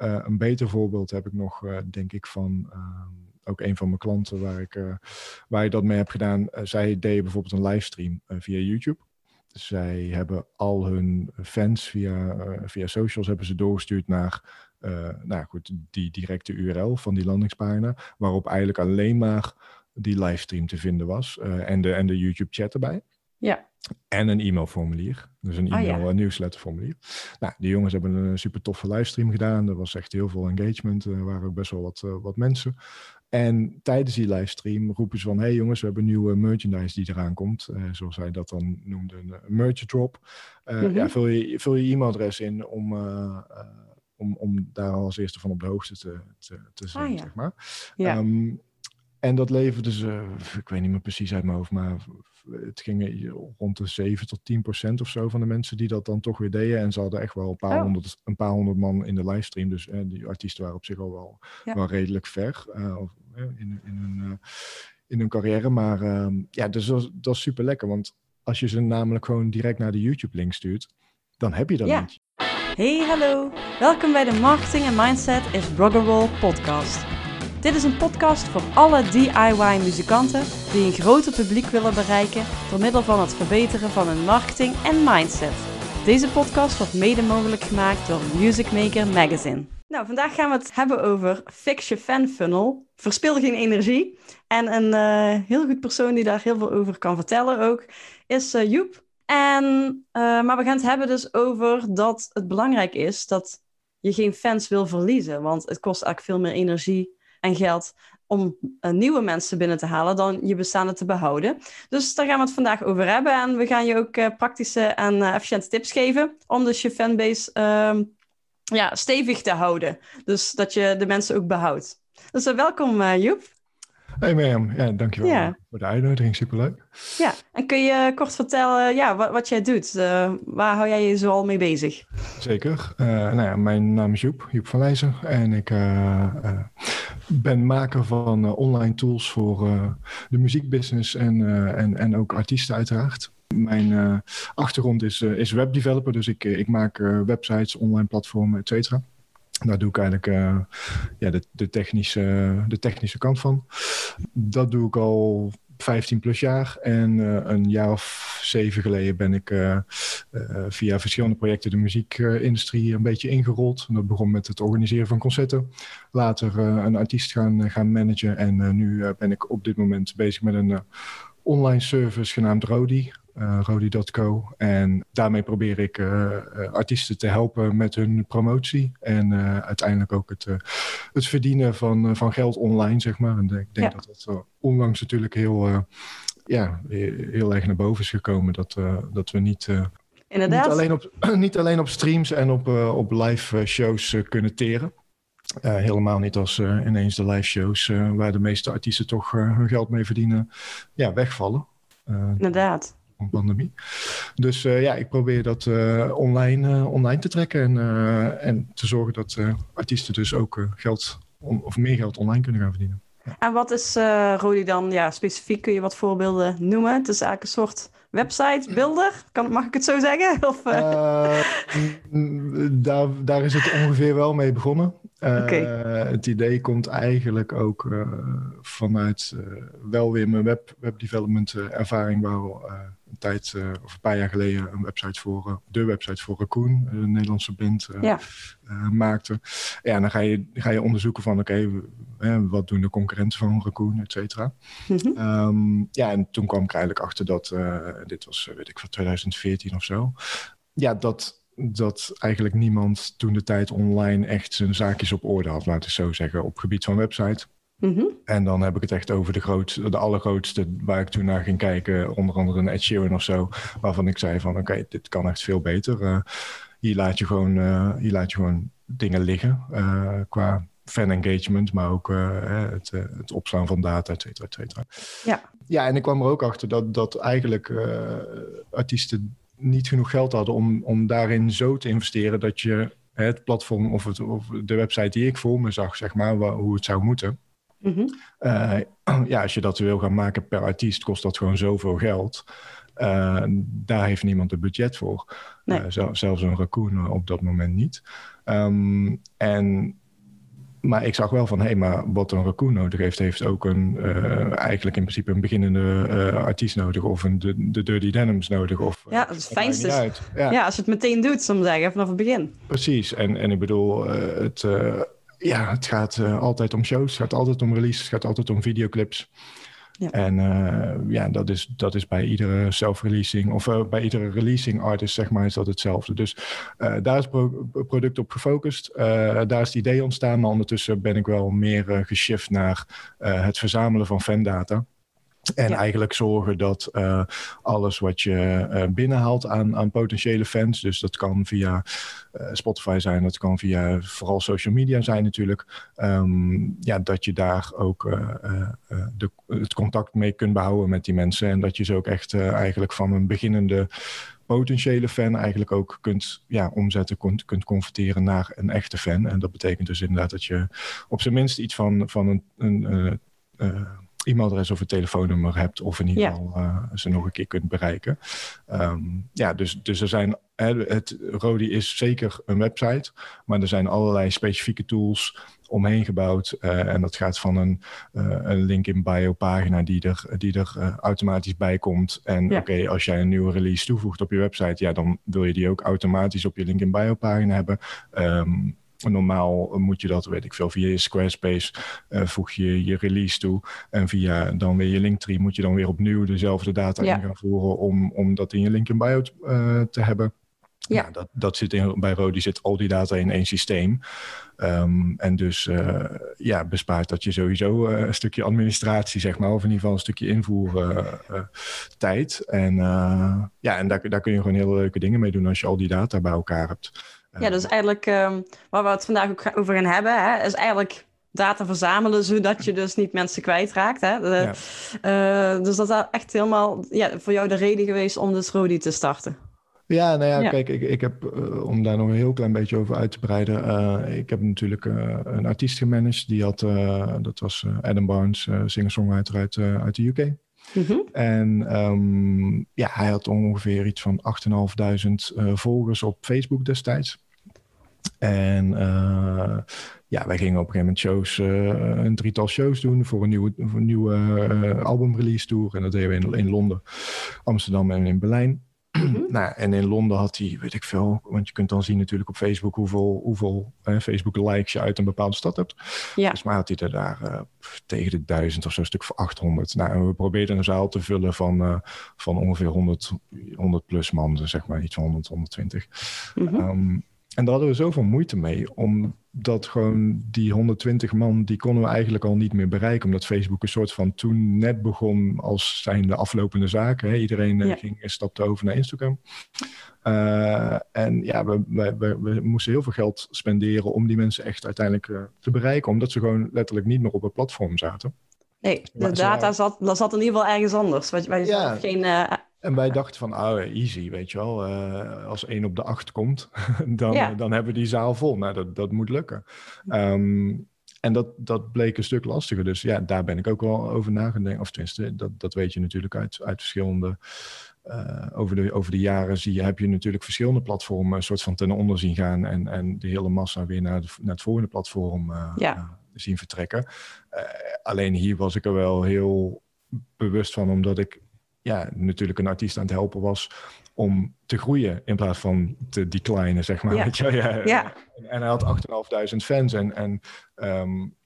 een beter voorbeeld heb ik nog, denk ik, van ehm, ook een van mijn klanten waar ik, waar ik dat mee heb gedaan. zij deden bijvoorbeeld een livestream via YouTube. Zij hebben al hun fans via, via socials hebben ze doorgestuurd naar nou goed, die directe URL van die landingspagina, waarop eigenlijk alleen maar die livestream te vinden was en, de, en de YouTube chat erbij. Ja. En een e-mailformulier. Dus een Ah, e-mail ja. en nieuwsletterformulier. Nou, die jongens hebben een super toffe livestream gedaan. Er was echt heel veel engagement. Er waren ook best wel wat, eh, wat mensen. En tijdens die livestream roepen ze van... hey jongens, we hebben nieuwe merchandise die eraan komt. Eh, zoals zij dat dan noemden, een merch drop. Eh, Mhm. ja, vul, je, vul je e-mailadres in om... om, om daar als eerste van op de hoogte te, te, te zijn, Ah, ja. zeg maar. Ja. Ehm, en dat leverde ze, ik weet niet meer precies uit mijn hoofd, maar het ging rond de 7 tot 10 procent of zo van de mensen die dat dan toch weer deden. En ze hadden echt wel een paar, Oh. honderd, een paar honderd man in de livestream. Dus eh, die artiesten waren op zich al wel, Ja. wel redelijk ver eh, eh, in, in, hun, in hun carrière. Maar ehm, ja, dus dat, is- dat is super lekker. Want als je ze namelijk gewoon direct naar de YouTube-link stuurt, dan heb je dat Ja. niet. Hey, hallo. Welkom bij de Marketing and Mindset is Rock'n'Roll podcast. Dit is een podcast voor alle DIY-muzikanten die een groter publiek willen bereiken door middel van het verbeteren van hun marketing en mindset. Deze podcast wordt mede mogelijk gemaakt door Music Maker Magazine. Nou, vandaag gaan we het hebben over Fix Je Fan Funnel. Verspil geen energie. En een eh, heel goed persoon die daar heel veel over kan vertellen ook, is eh, Joep. En, eh, maar we gaan het hebben dus over dat het belangrijk is dat je geen fans wil verliezen. Want het kost eigenlijk veel meer energie en geld om eh, nieuwe mensen binnen te halen dan je bestaande te behouden. Dus daar gaan we het vandaag over hebben. En we gaan je ook eh, praktische en eh, efficiënte tips geven om dus je fanbase ehm, ja, stevig te houden. Dus dat je de mensen ook behoudt. Dus welkom Joep. Hey Mirjam, ja, dankjewel Ja. voor de uitnodiging. Superleuk. Ja, en kun je kort vertellen ja, wat, wat jij doet? Eh, waar hou jij je zoal mee bezig? Zeker. Eh, nou ja, mijn naam is Joep, Joep van Leijzen. En ik eh, ben maker van online tools voor de muziekbusiness en, en, en ook artiesten uiteraard. Mijn achtergrond is, is webdeveloper, dus ik, ik maak websites, online platformen, et cetera. Daar doe ik eigenlijk eh, ja, de, de, technische, de technische kant van. Dat doe ik al 15 plus jaar. En eh, een jaar of zeven geleden ben ik eh, via verschillende projecten de muziekindustrie een beetje ingerold. Dat begon met het organiseren van concerten. Later een artiest gaan, gaan managen. En nu ben ik op dit moment bezig met een online service genaamd Rodi. Rodi.co. En daarmee probeer ik eh, eh, artiesten te helpen met hun promotie. En uiteindelijk ook het, het verdienen van, van geld online, zeg maar. En ik denk Ja. dat dat onlangs natuurlijk heel, ja, heel erg naar boven is gekomen. Dat, dat we niet, Inderdaad. niet, alleen op, niet alleen op streams en op, op live shows kunnen teren. Helemaal niet als ineens de live shows waar de meeste artiesten toch hun geld mee verdienen, ja, wegvallen. Inderdaad. Een pandemie. Dus eh, ja, ik probeer dat eh, online, eh, online te trekken en, en te zorgen dat artiesten dus ook geld on- of meer geld online kunnen gaan verdienen. En wat is eh Rodi dan ja, specifiek? Kun je wat voorbeelden noemen? Het is eigenlijk een soort website, builder. Kan, mag ik het zo zeggen? Of, Eh, mm, daar, daar is het ongeveer wel mee begonnen. Het idee komt eigenlijk ook vanuit wel weer mijn web, webdevelopment ervaring, waar we tijd eh, of een paar jaar geleden een website voor, eh, de website voor Raccoon, een Nederlandse band, eh, Ja. eh, maakte. Ja, en dan ga je, ga je onderzoeken van oké, wat doen de concurrenten van Raccoon, et cetera. mhm. Ehm, ja, en toen kwam ik eigenlijk achter dat, dit was, weet ik van 2014 of zo. Ja, dat, dat eigenlijk niemand toen de tijd online echt zijn zaakjes op orde had, laten we zo zeggen, op gebied van website. Mhm. En dan heb ik het echt over de, grootste, de allergrootste waar ik toen naar ging kijken. Onder andere een Ed Sheeran of zo. Waarvan ik zei van oké, dit kan echt veel beter. Eh, hier, laat je gewoon, eh, hier laat je gewoon dingen liggen. eh, qua fan engagement, maar ook het, het opslaan van data, et cetera, et cetera. Ja. Ja, en ik kwam er ook achter dat, dat eigenlijk artiesten niet genoeg geld hadden om, om daarin zo te investeren dat je het platform of, het, of de website die ik voor me zag, zeg maar, hoe het zou moeten. Mhm. Eh, ja, als je dat wil gaan maken per artiest, kost dat gewoon zoveel geld. Eh, daar heeft niemand het budget voor. Nee. Eh, zel- zelfs een raccoon op dat moment niet. Ehm, en maar ik zag wel van, hé, hey, maar wat een raccoon nodig heeft, heeft ook een, uh, eigenlijk in principe een beginnende artiest nodig of een de, de Dirty Denims nodig. Of, ja, dat is het fijnste. Ja. ja. als je het meteen doet, soms zeggen, vanaf het begin. Precies, en, en ik bedoel, het, ja, het gaat altijd om shows, het gaat altijd om releases, het gaat altijd om videoclips. Ja. En uh, ja, dat is, dat is bij iedere self-releasing of uh, bij iedere releasing artist, zeg maar, is dat hetzelfde. Dus uh, daar is het product op gefocust. daar is het idee ontstaan, maar ondertussen ben ik wel meer geshift naar het verzamelen van fandata. En eigenlijk zorgen dat uh, alles wat je uh, binnenhaalt aan, aan potentiële fans, dus dat kan via uh, Spotify zijn, dat kan via vooral social media zijn natuurlijk, um, ja, dat je daar ook de, het contact mee kunt behouden met die mensen. En dat je ze ook echt eigenlijk van een beginnende potentiële fan eigenlijk ook kunt ja, omzetten, kunt, kunt converteren naar een echte fan. En dat betekent dus inderdaad dat je op zijn minst iets van, van een, een e-mailadres of een telefoonnummer hebt, of in ieder geval uh, ze nog een keer kunt bereiken. Um, ja, dus, dus er zijn, het Rodi is zeker een website, maar er zijn allerlei specifieke tools omheen gebouwd. Uh, en dat gaat van een, uh, een link in bio pagina die er, die er automatisch bij komt. En ja. oké, okay, als jij een nieuwe release toevoegt op je website, ja, dan wil je die ook automatisch op je link in bio pagina hebben. Um, Normaal moet je dat, weet ik veel, via je Squarespace uh, voeg je je release toe. En via dan weer je Linktree moet je dan weer opnieuw dezelfde data ja. in gaan voeren om, om dat in je link in bio uh, te hebben. Ja. Nou, dat, dat zit in, bij Rodi zit al die data in één systeem. Um, en dus uh, ja, bespaart dat je sowieso uh, een stukje administratie, zeg maar, of in ieder geval een stukje invoertijd. Uh, en ja, en daar, daar kun je gewoon hele leuke dingen mee doen als je al die data bij elkaar hebt. Ja, dus eigenlijk um, waar we het vandaag ook over gaan hebben, hè, is eigenlijk data verzamelen, zodat je dus niet mensen kwijtraakt. Hè? De, ja. uh, dus dat is echt helemaal ja, voor jou de reden geweest om dus Rodi te starten. Ja, nou ja, ja. kijk, ik, ik heb, uh, om daar nog een heel klein beetje over uit te breiden, uh, ik heb natuurlijk een artiest gemanaged, die had, dat was Adam Barnes, singer-songwriter uit, uit de UK. -hmm. En um, ja, hij had ongeveer iets van 8.500 uh, volgers op Facebook destijds. En uh, ja, wij gingen op een gegeven moment shows, uh, een drietal shows doen voor een nieuwe, voor een nieuwe albumrelease tour. En dat deden we in Londen, Amsterdam en in Berlijn. Mm-hmm. nou, en in Londen had hij, weet ik veel, want je kunt dan zien natuurlijk op Facebook hoeveel, hoeveel eh, Facebook likes je uit een bepaalde stad hebt. Ja. Dus maar had hij er daar uh, tegen de duizend of zo, een stuk voor 800. Nou, en we probeerden een zaal te vullen van, uh, van ongeveer 100, 100 plus man, dus zeg maar iets van 100, 120. Mm-hmm. Um, en daar hadden we zoveel moeite mee, omdat gewoon die 120 man, die konden we eigenlijk al niet meer bereiken. Omdat Facebook een soort van toen net begon als zijn de aflopende zaken. Hè? Iedereen ja. ging, stapte over naar Instagram. Uh, en ja, we, we, we, we, moesten heel veel geld spenderen om die mensen echt uiteindelijk uh, te bereiken. Omdat ze gewoon letterlijk niet meer op het platform zaten. Nee, de data zat, zat in ieder geval ergens anders. Waar, waar je ja. geen uh, en wij dachten van, oh, easy, weet je wel. Uh, als één op de acht komt, dan, ja. dan hebben we die zaal vol. Nou, dat, dat moet lukken. Um, en dat, dat bleek een stuk lastiger. Dus ja, daar ben ik ook wel over nagedacht. Of tenminste, dat, dat weet je natuurlijk uit, uit verschillende... Uh, over, de, over de jaren zie je, heb je natuurlijk verschillende platformen een soort van ten onder zien gaan. En, en de hele massa weer naar, de, naar het volgende platform uh, ja. zien vertrekken. alleen hier was ik er wel heel bewust van, omdat ik ja, natuurlijk een artiest aan het helpen was om te groeien in plaats van te declinen, zeg maar. Ja. Weet je? Ja, ja. En hij had 8.500 fans en, en um,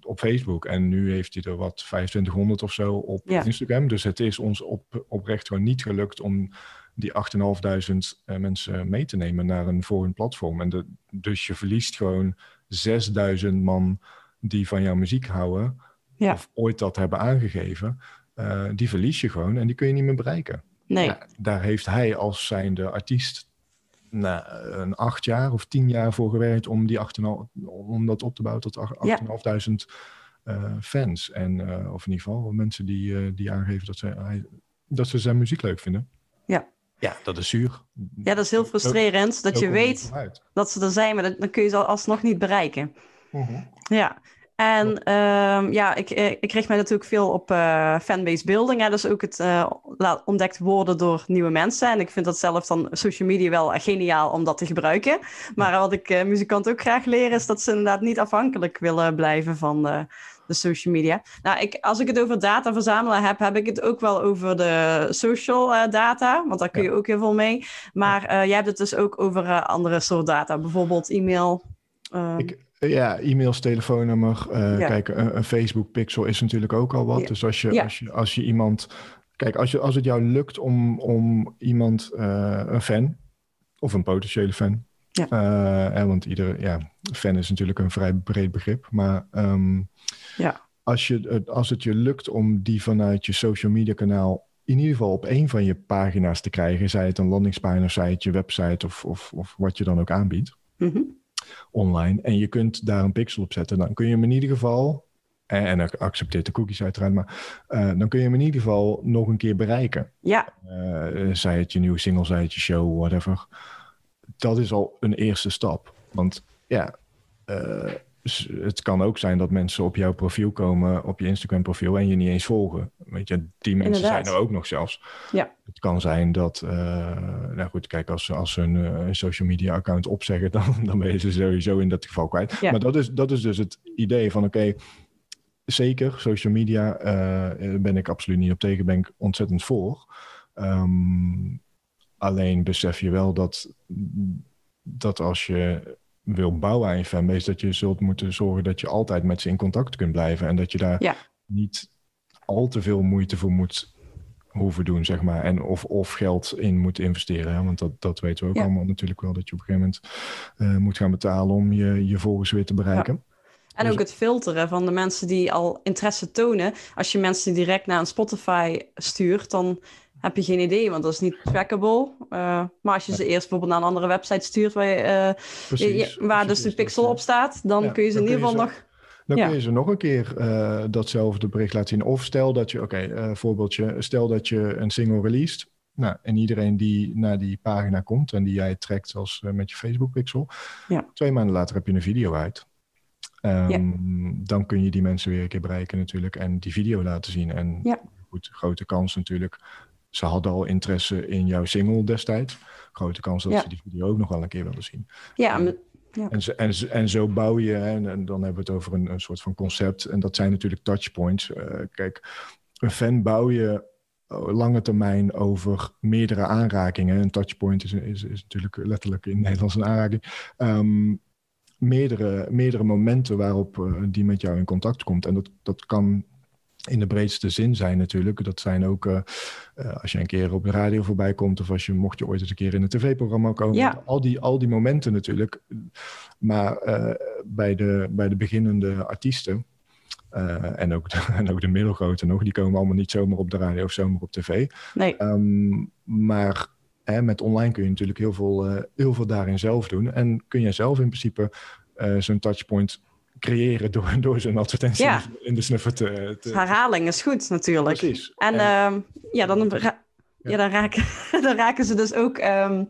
op Facebook. En nu heeft hij er wat 2500 of zo op ja. Instagram. Dus het is ons op, oprecht gewoon niet gelukt om die 8.500 uh, mensen mee te nemen naar een volgend platform. En de, dus je verliest gewoon 6000 man die van jouw muziek houden. Ja. Of ooit dat hebben aangegeven. Uh, die verlies je gewoon en die kun je niet meer bereiken. Nee. Ja, daar heeft hij als zijnde artiest nou, een acht jaar of tien jaar voor gewerkt om, die 8, om dat op te bouwen tot 8.500 ja. uh, fans. En, uh, of in ieder geval mensen die, die aangeven dat ze, dat ze zijn muziek leuk vinden. Ja. Ja, dat is zuur. Ja, dat is heel frustrerend. dat je weet dat ze er zijn, maar dan kun je ze alsnog niet bereiken. -huh. Ja. En ehm, ja, ik, eh, ik richt mij natuurlijk veel op uh, fanbase building. Hè? Dus ook het uh, ontdekt worden door nieuwe mensen. En ik vind dat zelf dan social media wel geniaal om dat te gebruiken. Maar wat ik uh, muzikanten ook graag leer, is dat ze inderdaad niet afhankelijk willen blijven van de, de social media. Nou, ik, als ik het over data verzamelen heb, heb ik het ook wel over de social data. Want daar kun je ook heel veel mee. Maar jij hebt het dus ook over andere soort data. Bijvoorbeeld e-mail. Ehm, ik, ja, e-mails, telefoonnummer. Uh, Kijk, een, een, Facebook pixel is natuurlijk ook al wat. Dus als je, als, je, als je iemand. Kijk, als, je, als het jou lukt om, om iemand, uh, een fan of een potentiële fan. Ja. Uh, want iedere ja, fan is natuurlijk een vrij breed begrip. Maar um, ja. als, je, als het je lukt om die vanuit je social media kanaal in ieder geval op één van je pagina's te krijgen, zij het een landingspagina, zij het je website of, of, of wat je dan ook aanbiedt. Mm -hmm online en je kunt daar een pixel op zetten, dan kun je hem in ieder geval, en, en accepteert de cookies uiteraard, maar uh, dan kun je hem in ieder geval nog een keer bereiken. Ja. Uh, zij het je nieuwe single, zij het je show, whatever. Dat is al een eerste stap. Want ja, uh, het kan ook zijn dat mensen op jouw profiel komen, op je Instagram profiel en je niet eens volgen. Weet je, die mensen zijn er ook nog zelfs. Ja. Het kan zijn dat, uh, nou goed, kijk, als, als ze een, uh, social media account opzeggen, dan, dan ben je ze sowieso in dat geval kwijt. Ja. Maar dat is, dat is dus het idee van, oké, zeker, social media uh, ben ik absoluut niet op tegen, ben ik ontzettend voor. Um, alleen besef je wel dat, dat als je wil bouwen aan je fanbase, dat je zult moeten zorgen dat je altijd met ze in contact kunt blijven. En dat je daar niet al te veel moeite voor moet hoeven doen, zeg maar. En of, of geld in moet investeren. Hè? Want dat, dat weten we ook allemaal natuurlijk wel, dat je op een gegeven moment uh, moet gaan betalen om je, je volgers weer te bereiken. Ja. En dus ook het filteren van de mensen die al interesse tonen. Als je mensen direct naar een Spotify stuurt, dan heb je geen idee, want dat is niet trackable. Uh, maar als je ze eerst bijvoorbeeld naar een andere website stuurt waar, je, uh, Precies, je, waar dus de pixel op staat, dan ja, kun je ze in ieder geval nog... Dan ja. kun je ze nog een keer uh, datzelfde bericht laten zien. Of stel dat je, oké, okay, voorbeeldje, stel dat je een single released. Nou, en iedereen die naar die pagina komt en die jij trekt zoals met je Facebook pixel. Ja. Twee maanden later heb je een video uit. Um, ja. Dan kun je die mensen weer een keer bereiken natuurlijk en die video laten zien. En ja. goed, grote kans natuurlijk ze hadden al interesse in jouw single destijds. Grote kans dat ja. ze die video ook nog wel een keer willen zien. Ja, en, ja. En, zo, en, en, zo bouw je, en, en, dan hebben we het over een, een, soort van concept. En dat zijn natuurlijk touchpoints. Uh, kijk, een fan bouw je lange termijn over meerdere aanrakingen. Een touchpoint is, is, is natuurlijk letterlijk in Nederlands een aanraking. Um, meerdere, meerdere momenten waarop uh, die met jou in contact komt. En dat, dat kan in de breedste zin zijn natuurlijk. Dat zijn ook uh, uh, als je een keer op de radio voorbij komt of als je mocht je ooit eens een keer in een tv-programma komen. Ja. Al, die, al die momenten natuurlijk. Maar uh, bij, de, bij de beginnende artiesten en, ook de, en ook de middelgrote nog, die komen allemaal niet zomaar op de radio of zomaar op tv. Nee. Um, maar hè, met online kun je natuurlijk heel veel, heel veel daarin zelf doen. En kun je zelf in principe zo'n touchpoint creëren door, door zo'n advertentie ja. in de snuffer te, te... Herhaling is goed natuurlijk. Precies. En, en uh, ja, dan, ra ja. dan, raken, dan raken ze dus ook um,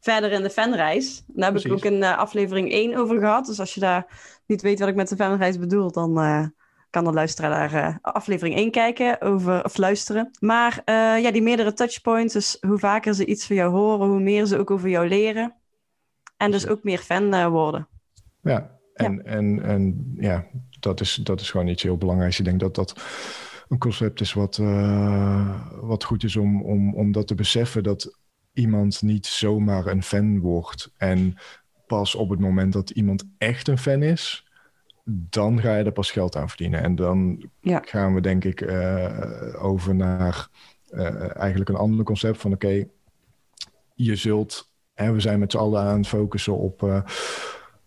verder in de fanreis. Daar heb Precies. ik ook in uh, aflevering 1 over gehad. Dus als je daar niet weet wat ik met de fanreis bedoel, dan uh, kan de luisteraar naar uh, aflevering 1 kijken over, of luisteren. Maar ja, die meerdere touchpoints, dus hoe vaker ze iets van jou horen, hoe meer ze ook over jou leren. En dus ook meer fan worden. Ja, en, ja. en, en ja, dat is, dat is gewoon iets heel belangrijks. Ik denk dat dat een concept is wat, uh, wat goed is om, om, om dat te beseffen. Dat iemand niet zomaar een fan wordt. En pas op het moment dat iemand echt een fan is, dan ga je er pas geld aan verdienen. En dan ja. gaan we denk ik uh, over naar uh, eigenlijk een ander concept van oké, okay, je zult, hè, we zijn met z'n allen aan het focussen op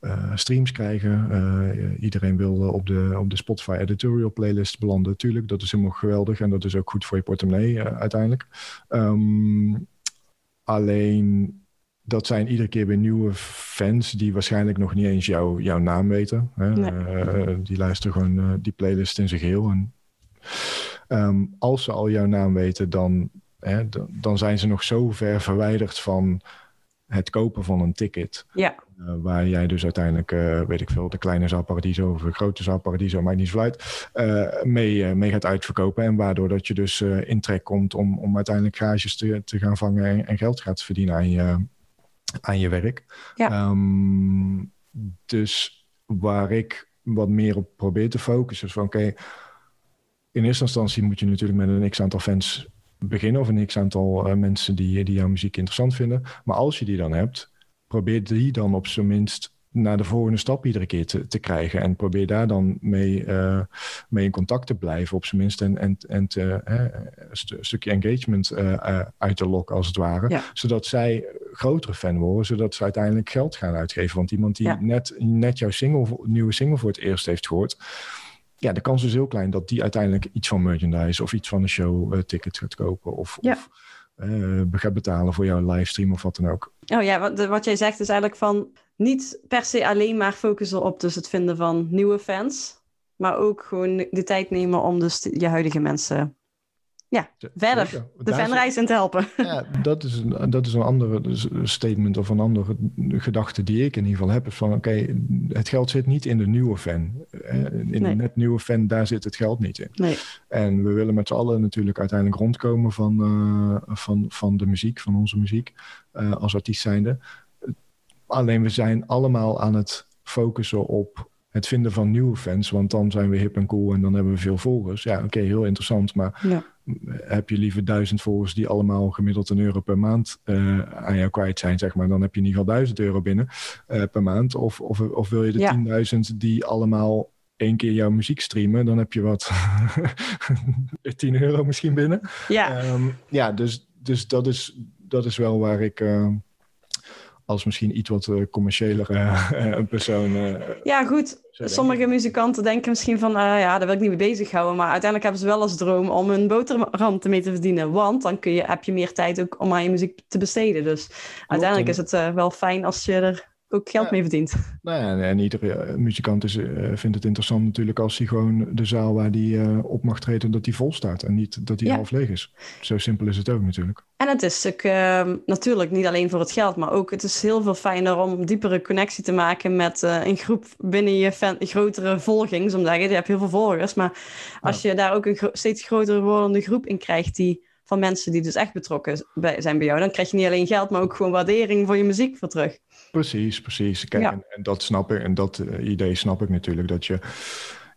uh, streams krijgen. Uh, iedereen wil op, de, op de Spotify editorial playlist belanden. Tuurlijk, dat is helemaal geweldig en dat is ook goed voor je portemonnee uiteindelijk. Um, alleen dat zijn iedere keer weer nieuwe fans die waarschijnlijk nog niet eens jou, jouw naam weten. Hè? Nee. die luisteren gewoon die playlist in zijn geheel. En, um, als ze al jouw naam weten, dan, hè, dan zijn ze nog zo ver verwijderd van het kopen van een ticket. Ja. Uh, waar jij dus uiteindelijk, uh, weet ik veel, de kleine zaal Paradiso of de grote zaal Paradiso, maakt niet zo uit, uh, mee, mee gaat uitverkopen. En waardoor dat je dus in trek komt om, om uiteindelijk gages te, te gaan vangen en, en, geld gaat verdienen aan je, aan je werk. Ja. Um, dus waar ik wat meer op probeer te focussen is van oké, okay, in eerste instantie moet je natuurlijk met een x-aantal fans beginnen of een x-aantal uh, mensen die, die jouw muziek interessant vinden. Maar als je die dan hebt, probeer die dan op zijn minst naar de volgende stap iedere keer te, te krijgen. En probeer daar dan mee, uh, mee in contact te blijven, op zijn minst. En, en, en te, een stukje engagement uh, uit te lokken, als het ware. Ja. Zodat zij grotere fan worden, zodat ze uiteindelijk geld gaan uitgeven. Want iemand die Ja. net, net jouw single, nieuwe single voor het eerst heeft gehoord. Ja, de kans is heel klein dat die uiteindelijk iets van merchandise of iets van een show ticket gaat kopen. Of, Ja. of gaat betalen voor jouw livestream of wat dan ook. Oh ja, wat, wat jij zegt is eigenlijk van niet per se alleen maar focussen op dus het vinden van nieuwe fans, maar ook gewoon de tijd nemen om dus je huidige mensen ja, verder de fanreis te helpen. Ja, dat is een, dat is een andere statement of een andere gedachte die ik in ieder geval heb. Is van oké, het geld zit niet in de nieuwe fan. Eh, In Nee. de net nieuwe fan, daar zit het geld niet in. Nee, En we willen met z'n allen natuurlijk uiteindelijk rondkomen van, eh, van, van de muziek, van onze muziek, eh, als artiest zijnde. Alleen we zijn allemaal aan het focussen op het vinden van nieuwe fans, want dan zijn we hip en cool en dan hebben we veel volgers. Ja, oké, heel interessant, maar ja. Heb je liever duizend volgers die allemaal gemiddeld een euro per maand eh, aan jou kwijt zijn, zeg maar, dan heb je in ieder geval duizend euro binnen eh, per maand. Of, of, of wil je de Ja. 10.000 die allemaal één keer jouw muziek streamen, dan heb je wat 10 euro misschien binnen. ja. Ehm, ja, dus, dus dat, is, dat is wel waar ik eh, als misschien iets wat uh, commerciëler uh, persoon. Uh, ja, goed. Sommige muzikanten denken misschien van, ja, daar wil ik niet mee bezighouden. Maar uiteindelijk hebben ze wel als droom om een boterham te mee te verdienen. Want dan kun je, heb je meer tijd ook om aan je muziek te besteden. Dus uiteindelijk is het wel fijn als je er ook geld ja. mee verdient. Nou ja, en, iedere muzikant is, uh, vindt het interessant natuurlijk als hij gewoon de zaal waar hij uh, op mag treden, dat die vol staat. En niet dat die Ja. half leeg is. Zo simpel is het ook natuurlijk. En het is ook, uh, natuurlijk niet alleen voor het geld, maar ook het is heel veel fijner om diepere connectie te maken met uh, een groep binnen je fan, grotere volging. Zoals zeggen, je hebt heel veel volgers, maar als je daar ook een gro steeds groter wordende groep in krijgt die van mensen die dus echt betrokken zijn bij jou, dan krijg je niet alleen geld, maar ook gewoon waardering voor je muziek voor terug. Precies, precies. Kijk, Ja. en, en dat snap ik. En dat uh, idee snap ik natuurlijk. Dat je,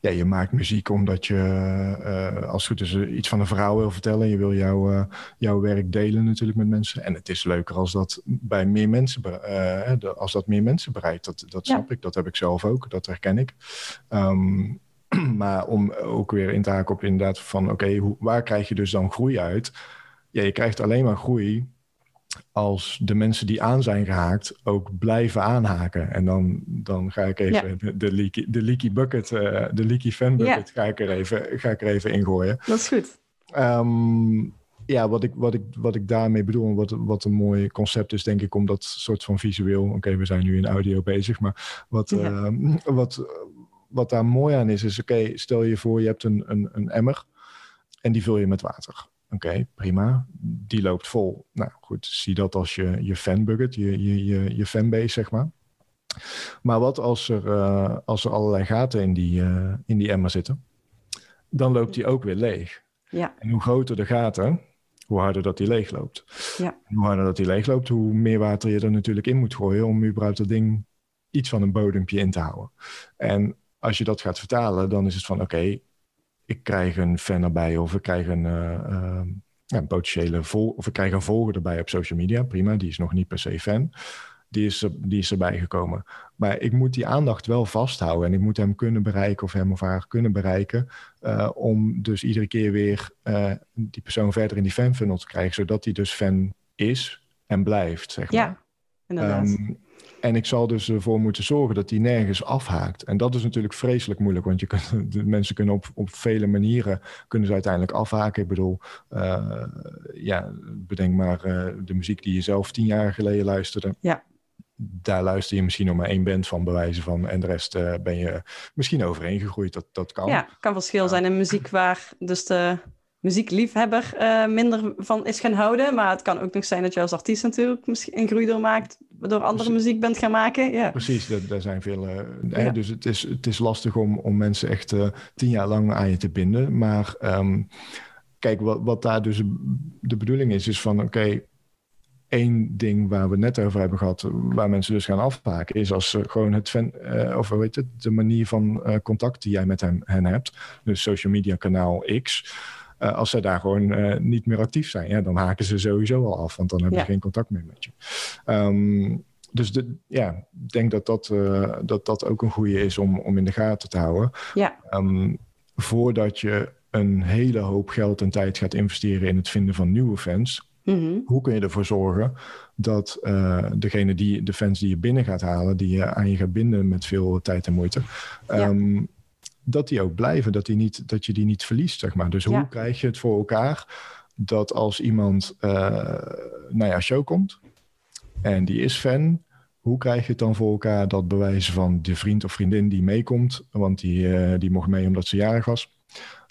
ja, je maakt muziek omdat je, uh, als het goed is, iets van een verhaal wil vertellen. Je wil jouw, uh, jouw werk delen natuurlijk met mensen. En het is leuker als dat bij meer mensen, als dat meer mensen bereikt. Dat, dat snap Ja. ik. Dat heb ik zelf ook. Dat herken ik. Um, maar om ook weer in te haken op inderdaad van, oké, okay, waar krijg je dus dan groei uit? Ja, je krijgt alleen maar groei als de mensen die aan zijn gehaakt ook blijven aanhaken. En dan, dan ga ik even Ja. de, de, leaky, de leaky bucket, uh, de leaky fan bucket, ga, ik er even, ga ik er even ingooien. Dat is goed. Um, ja, wat ik, wat, ik, wat ik daarmee bedoel, en wat, wat een mooi concept is, denk ik, om dat soort van visueel. Oké, okay, we zijn nu in audio bezig, maar wat, Ja. uh, wat, wat daar mooi aan is, is: oké, okay, stel je voor, je hebt een, een, een emmer en die vul je met water. Oké, okay, prima. Die loopt vol. Nou goed, zie dat als je, je fanbucket, je, je, je, je fanbase, zeg maar. Maar wat als er, uh, als er allerlei gaten in die, uh, in die emmer zitten? Dan loopt die ook weer leeg. Ja. En hoe groter de gaten, hoe harder dat die leeg loopt. Ja. En hoe harder dat die leeg loopt, hoe meer water je er natuurlijk in moet gooien om überhaupt dat ding iets van een bodempje in te houden. En als je dat gaat vertalen, dan is het van oké, okay, ik krijg een fan erbij of ik krijg een, uh, uh, ja, een potentiële vol of ik krijg een volger erbij op social media. Prima, die is nog niet per se fan. Die is, die is erbij gekomen. Maar ik moet die aandacht wel vasthouden. En ik moet hem kunnen bereiken of hem of haar kunnen bereiken. Uh, om dus iedere keer weer uh, die persoon verder in die fanfunnel te krijgen. Zodat hij dus fan is en blijft, zeg maar. Ja, inderdaad. Um, en ik zal dus ervoor moeten zorgen dat die nergens afhaakt. En dat is natuurlijk vreselijk moeilijk, want je kunt, de mensen kunnen op, op vele manieren kunnen ze uiteindelijk afhaken. Ik bedoel, uh, ja, bedenk maar uh, de muziek die je zelf tien jaar geleden luisterde. Ja. Daar luister je misschien nog maar één band van, bewijzen van. En de rest uh, ben je misschien overheen gegroeid. Dat, dat kan. Ja, kan verschil zijn in muziek waar dus de muziekliefhebber uh, minder van is gaan houden. Maar het kan ook nog zijn dat je als artiest natuurlijk misschien een groei doormaakt, waardoor andere muziek bent gaan maken. Ja. Precies, daar zijn veel. Uh, Dus het is, het is lastig om, om mensen echt uh, tien jaar lang aan je te binden. Maar um, kijk, wat, wat daar dus de bedoeling is, is van oké. Okay, Eén ding waar we net over hebben gehad, waar mensen dus gaan afhaken, is als ze gewoon het fan, uh, of weet het, de manier van uh, contact die jij met hen, hen hebt, dus social media kanaal X, uh, als ze daar gewoon uh, niet meer actief zijn, ja, dan haken ze sowieso al af, want dan hebben ja. ze geen contact meer met je. Um, dus de, ja, ik denk dat dat, uh, dat dat ook een goede is om, om in de gaten te houden. Ja. Um, voordat je een hele hoop geld en tijd gaat investeren in het vinden van nieuwe fans. Mm -hmm. Hoe kun je ervoor zorgen dat uh, degene die de fans die je binnen gaat halen, die je aan je gaat binden met veel tijd en moeite, ja. Dat die ook blijven, dat, die niet, dat je die niet verliest, zeg maar. Dus hoe krijg je het voor elkaar dat als iemand uh, naar jouw show komt en die is fan, hoe krijg je het dan voor elkaar dat bewijzen van de vriend of vriendin die meekomt, want die, uh, die mocht mee omdat ze jarig was,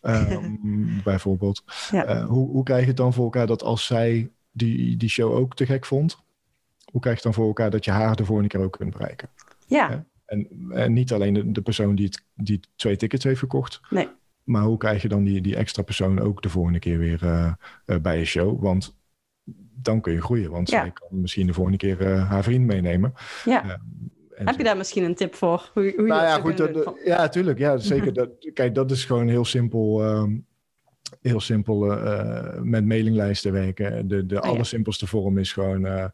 um, bijvoorbeeld. Ja. Uh, hoe, hoe krijg je het dan voor elkaar dat als zij die, die show ook te gek vond, hoe krijg je het dan voor elkaar dat je haar de volgende keer ook kunt bereiken? Ja, Ja. En, en niet alleen de, de persoon die, het, die twee tickets heeft verkocht, nee. maar hoe krijg je dan die, die extra persoon ook de volgende keer weer uh, uh, bij je show? Want dan kun je groeien, want Ja. zij kan misschien de volgende keer uh, haar vriend meenemen. Ja. En Heb je daar misschien een tip voor? Hoe, hoe nou ja, goed. Dat, ja, tuurlijk. Ja, zeker. Dat, kijk, dat is gewoon heel simpel. Um, heel simpel uh, met mailinglijsten werken. De, de Oh, ja. allersimpelste vorm is gewoon uh,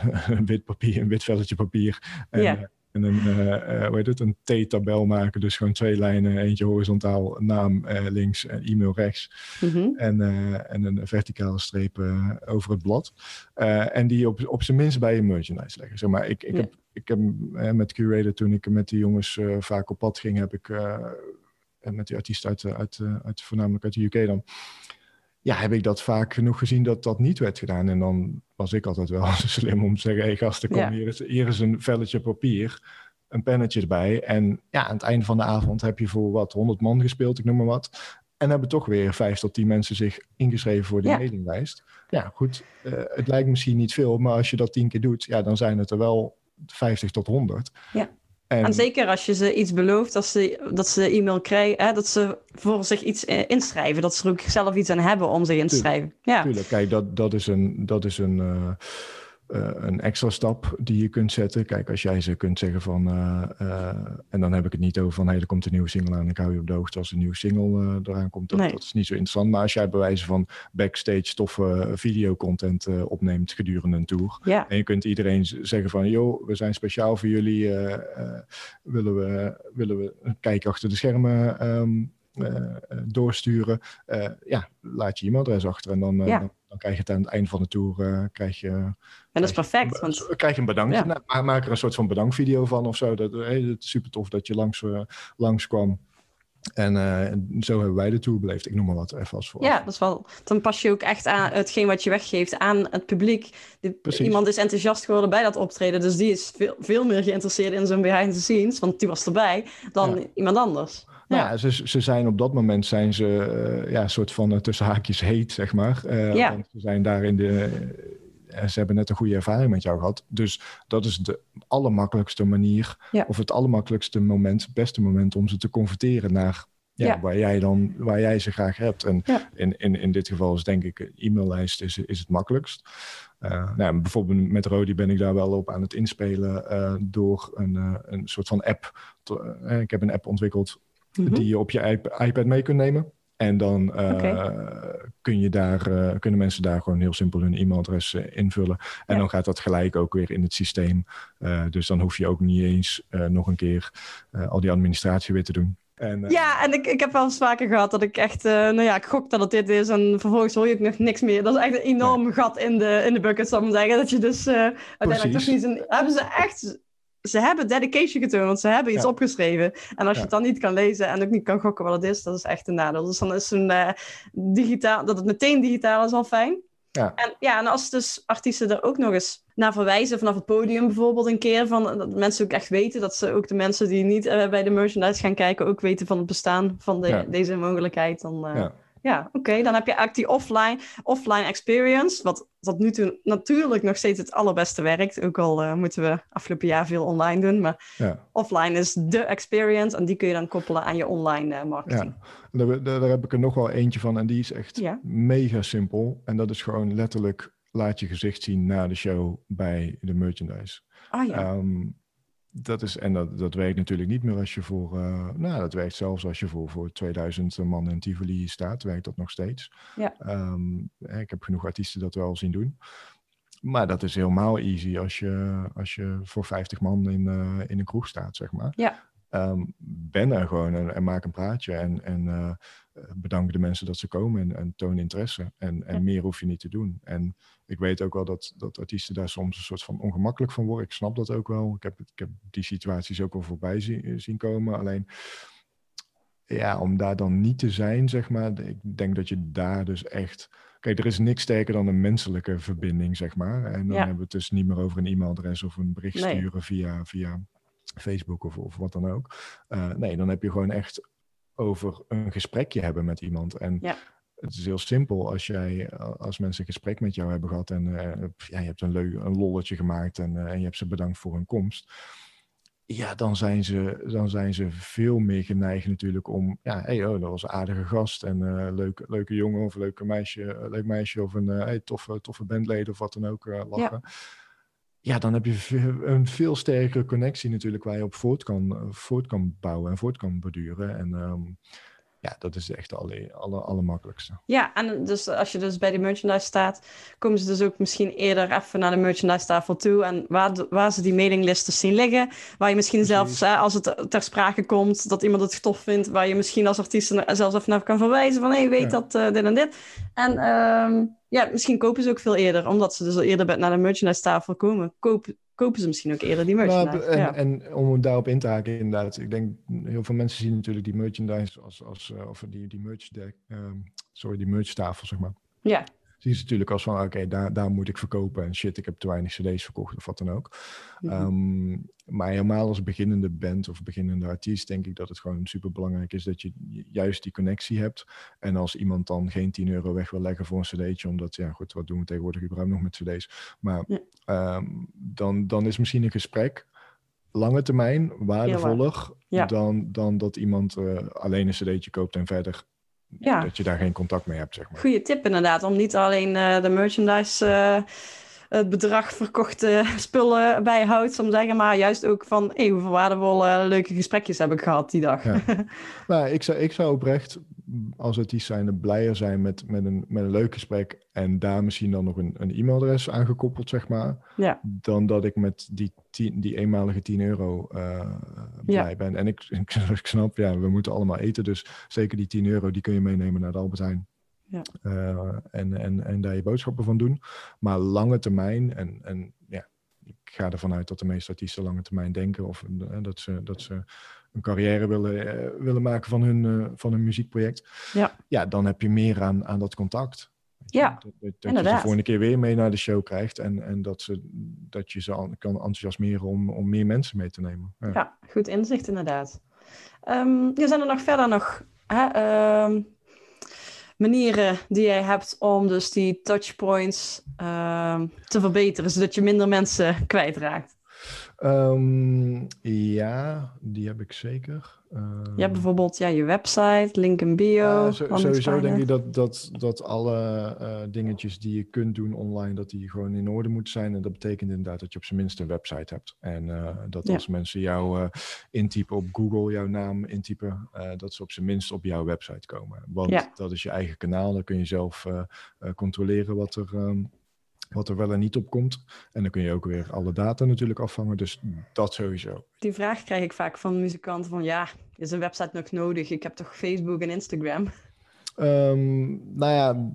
een wit papier, een wit velletje papier. En, Ja. en een, uh, hoe heet het, een T-tabel maken. Dus gewoon twee lijnen, eentje horizontaal, naam links en e-mail rechts. Mhm. En, en een verticale streep over het blad. En die op, op zijn minst bij je merchandise leggen. Zeg maar, ik, ik Ja. heb, ik heb met Curator, toen ik met die jongens vaak op pad ging, heb ik met die artiesten uit, uit, uit, voornamelijk uit de UK dan. Ja, heb ik dat vaak genoeg gezien dat dat niet werd gedaan. En dan was ik altijd wel slim om te zeggen: hé hey, gasten, kom, Ja. hier, is, hier is een velletje papier, een pennetje erbij. En ja, aan het einde van de avond heb je voor wat 100 man gespeeld, ik noem maar wat. En hebben toch weer vijf tot tien mensen zich ingeschreven voor die Ja. mailinglijst. Ja, goed. Uh, het lijkt misschien niet veel, maar als je dat tien keer doet, ja, dan zijn het er wel 50 tot 100. Ja. En, En zeker als je ze iets belooft, dat ze, dat ze e-mail krijgen, hè, dat ze voor zich iets eh, inschrijven. Dat ze er ook zelf iets aan hebben om zich in te schrijven. Ja, Tuurlijk, kijk, dat, dat is een, dat is een, uh, uh, een extra stap die je kunt zetten. Kijk, als jij ze kunt zeggen van, uh, en dan heb ik het niet over van, hé, hey, er komt een nieuwe single aan, ik hou je op de hoogte als een nieuwe single eraan komt. Dat, Nee. dat is niet zo interessant. Maar als jij bij wijze van backstage toffe videocontent opneemt gedurende een tour. ja. En je kunt iedereen zeggen van, joh, we zijn speciaal voor jullie. willen, we, willen we een kijk achter de schermen um, uh, doorsturen? Ja, laat je e-mailadres achter en dan, Ja. dan, dan, krijg je het aan het eind van de tour uh, krijg je, En dat is perfect. Want, krijg, je een bedankje. Ja. Nou, maak er een soort van bedankvideo van of zo. Dat, hey, het is super tof dat je langs, langs kwam. En uh, zo hebben wij de tour beleefd. Ik noem maar wat even als voor. ja, dat is wel, dan pas je ook echt aan hetgeen wat je weggeeft aan het publiek. De, iemand is enthousiast geworden bij dat optreden, dus die is veel, veel meer geïnteresseerd in zo'n behind the scenes, want die was erbij, dan ja. iemand anders. Nou ja, ze, ze zijn op dat moment zijn ze uh, ja, een soort van uh, tussen haakjes heet, zeg maar. Ja. Want ze zijn daar in de. ze hebben net een goede ervaring met jou gehad. Dus dat is de allermakkelijkste manier, ja. of het allermakkelijkste moment, het beste moment om ze te converteren naar ja, Ja. waar jij dan, waar jij ze graag hebt. En in, in, in dit geval is denk ik e-maillijst is, is het makkelijkst. Uh, nou, bijvoorbeeld met Rodi ben ik daar wel op aan het inspelen uh, door een, uh, een soort van app. Te, ik heb een app ontwikkeld Mhm. die je op je iP- iPad mee kunt nemen. En dan uh, Oké. kun je daar, uh, kunnen mensen daar gewoon heel simpel hun e-mailadres uh, invullen. En Ja. dan gaat dat gelijk ook weer in het systeem. Dus dan hoef je ook niet eens nog een keer al die administratie weer te doen. En, Ja, en ik, ik heb wel eens vaker gehad dat ik echt, nou ja, ik gok dat het dit is en vervolgens hoor je ook nog niks meer. Dat is echt een enorm gat in de, in de bucket, zal ik maar zeggen. Dat je dus uiteindelijk toch niet een... Hebben ze echt... Ze hebben dedication getoond, want ze hebben iets Ja. opgeschreven. En als je het dan niet kan lezen en ook niet kan gokken wat het is, dat is echt een nadeel. Dus dan is een uh, digitaal, dat het meteen digitaal is al fijn. Ja. En, ja, en als dus artiesten er ook nog eens naar verwijzen, vanaf het podium bijvoorbeeld een keer, van, dat mensen ook echt weten, dat ze ook de mensen die niet eh, bij de merchandise gaan kijken, ook weten van het bestaan van de, Ja. deze mogelijkheid. Dan, eh, Ja. Ja, oké. Dan heb je eigenlijk die offline, offline experience, wat tot nu toe natuurlijk nog steeds het allerbeste werkt. Ook al eh, moeten we afgelopen jaar veel online doen, maar Ja. offline is de experience en die kun je dan koppelen aan je online eh, marketing. Ja, daar, heb ik er nog wel eentje van en die is echt Ja. mega simpel. En dat is gewoon letterlijk laat je gezicht zien na de show bij de merchandise. Ah ja, Ehm, dat is, en dat, dat werkt natuurlijk niet meer als je voor, eh, nou dat werkt zelfs als je voor, voor 2000 man in Tivoli staat, werkt dat nog steeds. Ja. Ehm, ik heb genoeg artiesten dat wel zien doen. Maar dat is helemaal easy als je, als je voor 50 man in, eh, in een kroeg staat, zeg maar. Ja. Ehm, ben er gewoon en, en maak een praatje en, en eh, bedank de mensen dat ze komen en, en toon interesse. En, en Ja. meer hoef je niet te doen. En ik weet ook wel dat, dat artiesten daar soms een soort van ongemakkelijk van worden. Ik snap dat ook wel. Ik heb, ik heb die situaties ook wel voorbij zien, zien komen. Alleen, ja, om daar dan niet te zijn, zeg maar. Ik denk dat je daar dus echt... Kijk, er is niks sterker dan een menselijke verbinding, zeg maar. En dan Ja. hebben we het dus niet meer over een e-mailadres of een bericht Nee. sturen via, via Facebook of, of wat dan ook. Eh, nee, dan heb je gewoon echt over een gesprekje hebben met iemand. En Ja. het is heel simpel als jij, als mensen een gesprek met jou hebben gehad en eh, ja, je hebt een, leuk, een lolletje gemaakt en, eh, en je hebt ze bedankt voor hun komst. Ja, dan zijn ze, dan zijn ze veel meer geneigd natuurlijk om, ja, hey, oh, dat was een aardige gast en eh leuke, leuke jongen of leuke meisje, leuk meisje of een hey, toffe, toffe bandleden of wat dan ook lachen. Ja. Dan heb je een veel sterkere connectie natuurlijk waar je op voort kan, eh, voort kan bouwen en voort kan borduren. En ehm, ja, dat is echt de alle, alle, allermakkelijkste. Ja, en dus als je dus bij de merchandise staat, komen ze dus ook misschien eerder even naar de merchandise tafel toe. En waar, waar ze die mailinglisten zien liggen, waar je misschien Precies. zelfs, hè, als het ter sprake komt, dat iemand het tof vindt, waar je misschien als artiest zelfs even naar kan verwijzen van, hé, hey, weet Ja. dat eh, dit en dit. En ehm, ja, misschien kopen ze ook veel eerder, omdat ze dus al eerder bij- naar de merchandise tafel komen, kopen, kopen ze misschien ook eerder die merchandise. Nou, en, ja. en om daarop in te haken, inderdaad. Ik denk, heel veel mensen zien natuurlijk die merchandise als, als eh, of die, die merch deck, ehm, sorry, die merchtafel, zeg maar. ja, Zien ze natuurlijk als van, oké, daar, daar moet ik verkopen. En shit, ik heb te weinig cd's verkocht of wat dan ook. Mhm. Ehm, maar helemaal als beginnende band of beginnende artiest denk ik dat het gewoon super belangrijk is dat je juist die connectie hebt. En als iemand dan geen 10 euro weg wil leggen voor een cd'tje, omdat, ja goed, wat doen we tegenwoordig überhaupt nog met cd's. Maar Ja. ehm, dan, dan is misschien een gesprek lange termijn waardevoller Ja. dan, dan dat iemand eh, alleen een cd'tje koopt en verder Ja. dat je daar geen contact mee hebt, zeg maar. Goeie tip inderdaad, om niet alleen eh, de merchandise, eh, het bedrag verkochte spullen bijhoudt, om te zeggen, maar juist ook van, hey, hoeveel waardevolle leuke gesprekjes heb ik gehad die dag. Ja. Nou, ik zou, ik zou oprecht als artiest zijnde blijer zijn met, met, een, met een leuk gesprek en daar misschien dan nog een, een e-mailadres aan gekoppeld, zeg maar, Ja. dan dat ik met die, tien, die eenmalige 10 euro eh, blij ben. En ik, ik snap, ja, we moeten allemaal eten, dus zeker die 10 euro, die kun je meenemen naar de Albert Heijn. Ja. Eh, en, en, en daar je boodschappen van doen. Maar lange termijn, en, en ja, ik ga ervan uit dat de meeste artiesten lange termijn denken of eh, dat, ze, dat ze een carrière willen, eh, willen maken van hun, eh, van hun muziekproject. Ja. ja, dan heb je meer aan, aan dat contact. Ja, dat, dat, dat je ze volgende keer weer mee naar de show krijgt en, en dat, ze, dat je ze an- kan enthousiasmeren om, om meer mensen mee te nemen. Ja. Ja, goed inzicht inderdaad. Ja, zijn er nog verder nog hè, ehm, manieren die jij hebt om dus die touchpoints ehm, te verbeteren, zodat je minder mensen kwijtraakt? Ehm, ja, die heb ik zeker. Ehm, Je hebt bijvoorbeeld ja, je website, link in bio. Ja, zo- sowieso denk ik dat, dat, dat alle eh, dingetjes die je kunt doen online, dat die gewoon in orde moeten zijn. En dat betekent inderdaad dat je op zijn minst een website hebt. En eh, dat Ja. als mensen jou eh, intypen op Google, jouw naam intypen, dat ze op zijn minst op jouw website komen. Want Ja. dat is je eigen kanaal, dan kun je zelf controleren wat er... ehm, wat er wel en niet op komt. En dan kun je ook weer alle data natuurlijk afvangen. Dus dat sowieso. Die vraag krijg ik vaak van muzikanten van ja, is een website nog nodig? Ik heb toch Facebook en Instagram? Ehm, nou ja,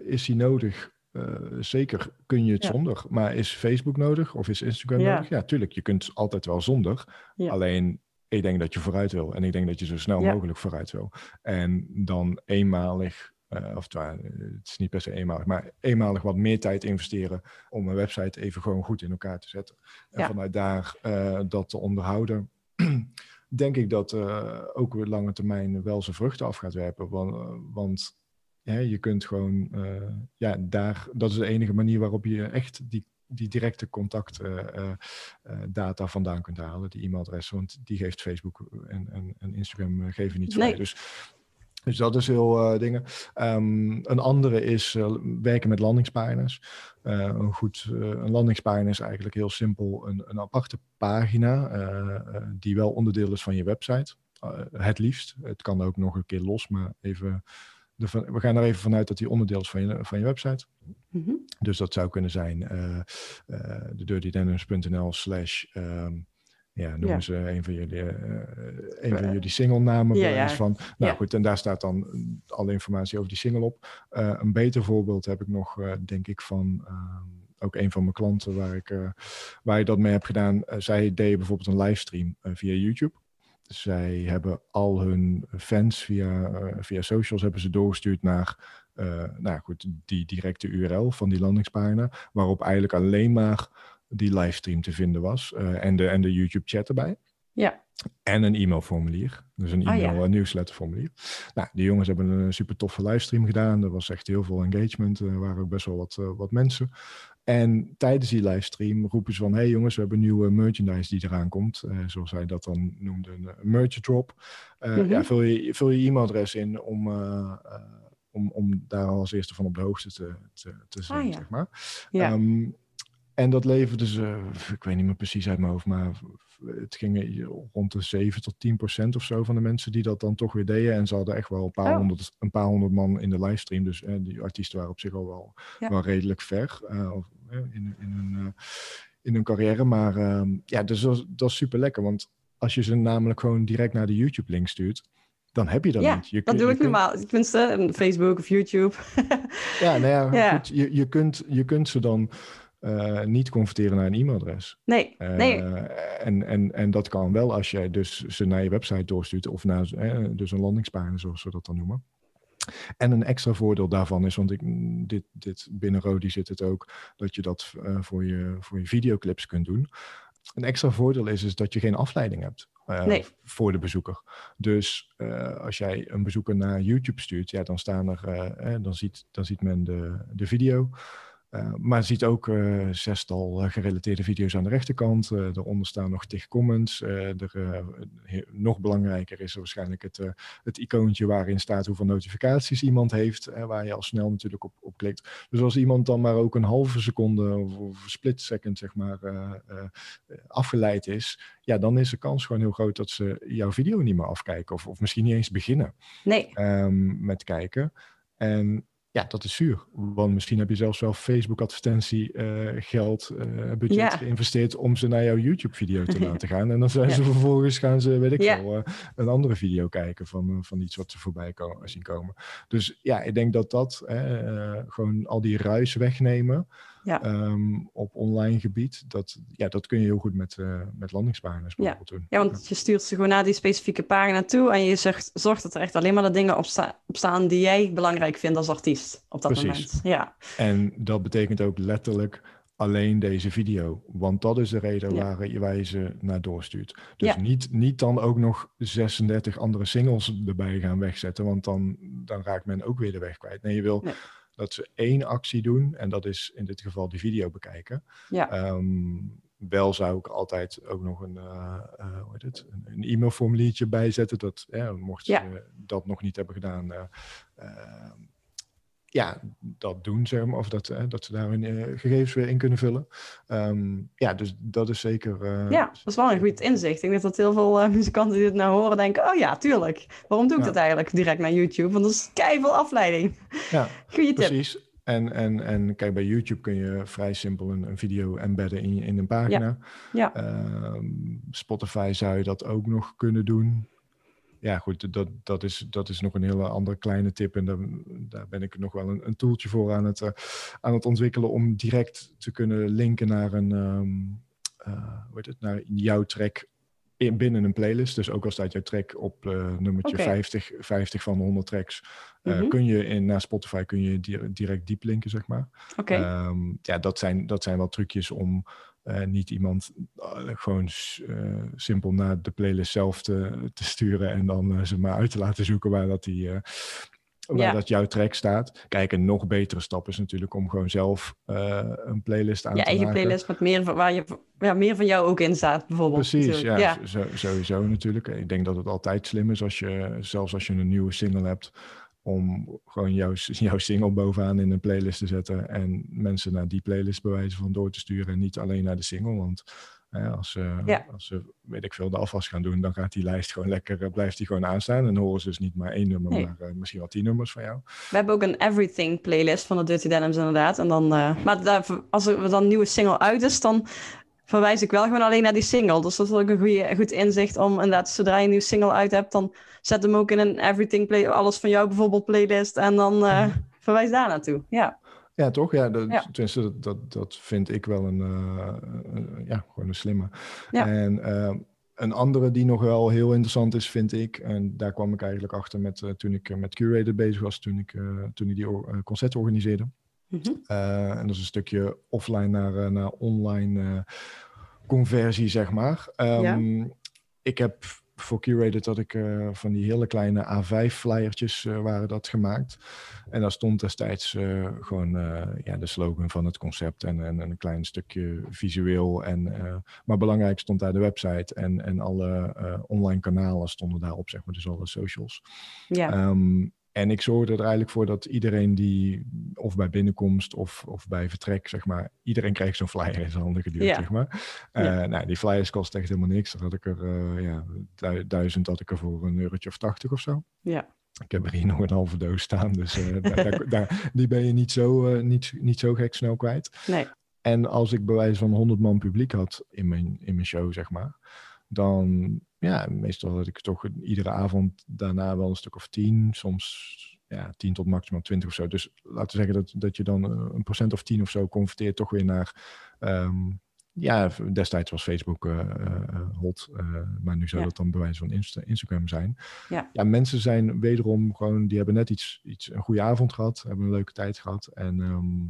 is die nodig? Eh, zeker kun je het Ja. zonder. Maar is Facebook nodig of is Instagram Ja. nodig? Ja, tuurlijk. Je kunt altijd wel zonder. Ja. Alleen, ik denk dat je vooruit wil. En ik denk dat je zo snel mogelijk vooruit wil. En dan eenmalig Uh, of het is niet per se eenmalig, maar eenmalig wat meer tijd investeren om een website even gewoon goed in elkaar te zetten. En vanuit daar dat te onderhouden. denk ik dat ook op lange termijn wel zijn vruchten af gaat werpen. Want, want je kunt gewoon, ja, daar, dat is de enige manier waarop je echt die die directe contactdata uh, uh, uh, vandaan kunt halen, die e-mailadres. Want die geeft Facebook en, en, en Instagram geven niet vrij. Dus, dus dat is heel dingen. Um, een andere is werken met landingspagina's. een, goed, een landingspagina is eigenlijk heel simpel een, een aparte pagina die wel onderdeel is van je website. het liefst. Het kan ook nog een keer los, maar even we gaan er even vanuit dat die onderdeel is van je, van je website. Mhm. Dus dat zou kunnen zijn de dirtydenims.nl slash... Um, ja, noemen ze een van jullie, uh, een van jullie single namen. Ja, ja. Van, nou goed, en daar staat dan alle informatie over die single op. een beter voorbeeld heb ik nog, denk ik, van ook een van mijn klanten waar ik, waar ik dat mee heb gedaan. zij deed bijvoorbeeld een livestream via YouTube zij hebben al hun fans via, via socials hebben ze doorgestuurd naar nou goed, die directe URL van die landingspagina, waarop eigenlijk alleen maar die livestream te vinden was uh, en, de, en de YouTube chat erbij. Ja. En een e-mailformulier. Dus een ah, e-mail, oh, nieuwsletterformulier. Nou, die jongens hebben een super toffe livestream gedaan. Er was echt heel veel engagement. Er waren ook best wel wat, wat mensen. En tijdens die livestream roepen ze van... hey jongens, we hebben nieuwe merchandise die eraan komt. Uh, zoals hij dat dan noemde, een merch drop. Uh, ja, vul je, vul je e-mailadres in om, om, om daar als eerste van op de hoogte te, te, te zijn, ah, ja. zeg maar. Ja. Um, en dat leverde ze, ik weet niet meer precies uit mijn hoofd, maar het ging rond de 7 tot 10 procent of zo van de mensen die dat dan toch weer deden. En ze hadden echt wel een paar, oh. honderd, een paar honderd man in de livestream. Dus eh, die artiesten waren op zich al wel, wel redelijk ver uh, in, in, hun, uh, in hun carrière. Maar ehm, ja, dus dat, dat is super lekker. Want als je ze namelijk gewoon direct naar de YouTube-link stuurt, dan heb je dat ja, niet. Je dat doe ik normaal. Tenminste, Facebook of YouTube. ja, nou ja, ja. Goed, je, je, kunt, je kunt ze dan uh, niet converteren naar een e-mailadres. Nee, uh, nee. En, en, en dat kan wel als jij dus ze naar je website doorstuurt of naar uh, dus een landingspagina, zoals we dat dan noemen. En een extra voordeel daarvan is, want ik, dit, dit binnen Rodi zit het ook, dat je dat voor, je, voor je videoclips kunt doen. Een extra voordeel is, is dat je geen afleiding hebt. Nee. voor de bezoeker. Dus als jij een bezoeker naar YouTube stuurt, ja, dan staan er, dan, ziet, dan ziet men de, de video. Uh, maar ziet ook uh, zestal uh, gerelateerde video's aan de rechterkant. daaronder staan nog tig comments. er, nog belangrijker is er waarschijnlijk het, het icoontje waarin staat hoeveel notificaties iemand heeft. waar je al snel natuurlijk op, op klikt. Dus als iemand dan maar ook een halve seconde of, of een split second zeg maar, afgeleid is. Ja, dan is de kans gewoon heel groot dat ze jouw video niet meer afkijken. Of, of misschien niet eens beginnen nee. um, met kijken. En ja, dat is zuur. Want misschien heb je zelfs wel Facebook-advertentie uh, geld, uh, budget geïnvesteerd om ze naar jouw YouTube-video te laten gaan. En dan zijn ze vervolgens, gaan ze, weet ik ja. wel, uh, een andere video kijken van, van iets wat ze voorbij zien komen. Dus ja, ik denk dat dat, gewoon al die ruis wegnemen ja. Ehm, op online gebied. Dat, ja, dat kun je heel goed met, uh, met landingspagina's bijvoorbeeld doen. Ja, want je stuurt ze gewoon naar die specifieke pagina toe en je zorgt, zorgt dat er echt alleen maar de dingen op, sta, op staan die jij belangrijk vindt als artiest op dat Precies. moment. Ja. En dat betekent ook letterlijk alleen deze video. Want dat is de reden ja. waar, je ze naar doorstuurt. Dus ja. niet, niet dan ook nog 36 andere singles erbij gaan wegzetten, want dan, dan raakt men ook weer de weg kwijt. Nee, je wil dat ze één actie doen en dat is in dit geval die video bekijken. Ja. Um, wel zou ik altijd ook nog een, uh, uh, hoe heet het, een, een e-mailformuliertje bijzetten. Dat, mocht ja. ze dat nog niet hebben gedaan, uh, ja, dat doen, zeg maar, of dat, hè, dat ze daar hun uh, gegevens weer in kunnen vullen. Um, ja, dus dat is zeker... Uh, ja, dat is wel een goed inzicht. Ik denk dat heel veel uh, muzikanten die het nou horen denken, oh ja, tuurlijk. Waarom doe ik ja. dat eigenlijk direct naar YouTube? Want dat is keiveel afleiding. Ja, Goeie tip. precies. En, en, en kijk, bij YouTube kun je vrij simpel een, een video embedden in, in een pagina. Ja. ja. Spotify zou je dat ook nog kunnen doen ja, goed, dat, dat, is, dat is nog een hele andere kleine tip. En daar, daar ben ik nog wel een, een tooltje voor aan het, uh, aan het ontwikkelen om direct te kunnen linken naar een, um, uh, hoe heet het, naar jouw track in, binnen een playlist. Dus ook al staat jouw track op uh, nummertje Oké. 50, 50 van de 100 tracks, eh, Mhm. kun je in, naar Spotify kun je di- direct diep linken, zeg maar. Ehm, ja, dat zijn, dat zijn wel trucjes om eh, niet iemand eh, gewoon eh, simpel naar de playlist zelf te, te sturen en dan ze maar uit te laten zoeken waar dat die. waar Ja. dat jouw track staat. Kijk, een nog betere stap is natuurlijk om gewoon zelf een playlist aan je te eigen maken. playlist met meer van, waar je, ja, meer van jou ook in staat, bijvoorbeeld. Precies, ja. Zo, sowieso natuurlijk. Ik denk dat het altijd slim is als je, zelfs als je een nieuwe single hebt, om gewoon jouw, jouw single bovenaan in een playlist te zetten en mensen naar die playlist bewijzen van door te sturen en niet alleen naar de single. Want hè, als, ze, Ja. als ze, weet ik veel, de afwas gaan doen, dan gaat die lijst gewoon lekker, eh, blijft die gewoon aanstaan. En horen ze dus niet maar één nummer, Nee. maar eh, misschien wel tien nummers van jou. We hebben ook een everything playlist van de Dirty Denims inderdaad. En dan, eh, maar daar, als er dan een nieuwe single uit is, dan verwijs ik wel gewoon alleen naar die single. Dus dat is ook een goede, goed inzicht om inderdaad, zodra je een nieuwe single uit hebt, dan zet hem ook in een everything play, alles van jou bijvoorbeeld playlist. En dan eh, verwijs daar naartoe. Ja, Ja, toch? Ja, dat, Ja. Tenminste, dat, dat, dat vind ik wel een, eh, een- ja, gewoon een slimme. Ja. En eh, een andere die nog wel heel interessant is, vind ik, en daar kwam ik eigenlijk achter met, toen ik met Curator bezig was, toen ik, toen ik die or- eh, Mhm. Eh, en dat is een stukje offline naar, eh, naar online eh, conversie, zeg maar. Ehm, Ik heb voor Curated dat ik van die hele kleine A5-flyertjes eh, waren dat gemaakt. En daar stond destijds gewoon ja, de slogan van het concept en, en een klein stukje visueel. En, maar belangrijk stond daar de website en, en alle online kanalen stonden daarop, zeg maar, dus alle socials. ja. Ehm, en ik zorgde er eigenlijk voor dat iedereen die, of bij binnenkomst of, of bij vertrek, zeg maar, iedereen kreeg zo'n flyer in zijn handen geduwd, Ja. zeg maar. Eh, Ja. Nou, die flyers kosten echt helemaal niks. Dan had ik er, eh, ja, du- duizend had ik er voor een eurotje of tachtig of zo. ja. Ik heb er hier nog een halve doos staan, dus eh, daar, daar, daar- die ben je niet zo, eh, niet, niet zo gek snel kwijt. Nee. En als ik bij wijze van 100 man publiek had in mijn, in mijn show, zeg maar, dan, ja, meestal had ik toch iedere avond daarna wel een stuk of 10, soms ja, 10 tot maximaal 20 of zo. Dus laten we zeggen dat, dat je dan eh, een procent of 10 of zo converteert toch weer naar, ehm, ja, destijds was Facebook eh, eh, hot, maar nu zou Ja. dat dan bij wijze van Insta- Instagram zijn. Ja. ja, mensen zijn wederom gewoon, die hebben net iets, iets een goede avond gehad, hebben een leuke tijd gehad en ehm,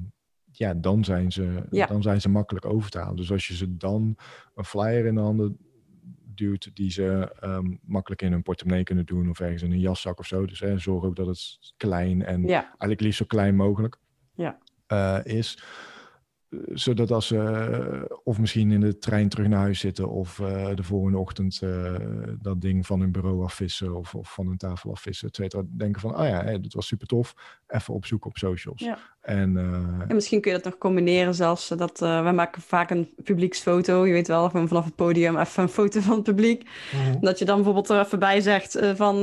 ja, dan zijn, ze, Ja. dan zijn ze makkelijk over te halen. Dus als je ze dan een flyer in de handen duwt die ze ehm, makkelijk in hun portemonnee kunnen doen of ergens in een jaszak of zo. Dus hè, zorg ook dat het klein en Ja, eigenlijk liefst zo klein mogelijk Ja. eh, is. Eh, Zodat als ze, eh, of misschien in de trein terug naar huis zitten, of de volgende ochtend dat ding van hun bureau afvissen, of, of van hun tafel afvissen, et cetera. Denken van, oh ja, hé, dit was super tof. Even opzoeken op socials. Ja. En eh, En misschien kun je dat nog combineren zelfs. Dat, eh wij maken vaak een publieksfoto. Je weet wel, gewoon vanaf het podium even een foto van het publiek. Dat je dan bijvoorbeeld er even bij zegt eh, van...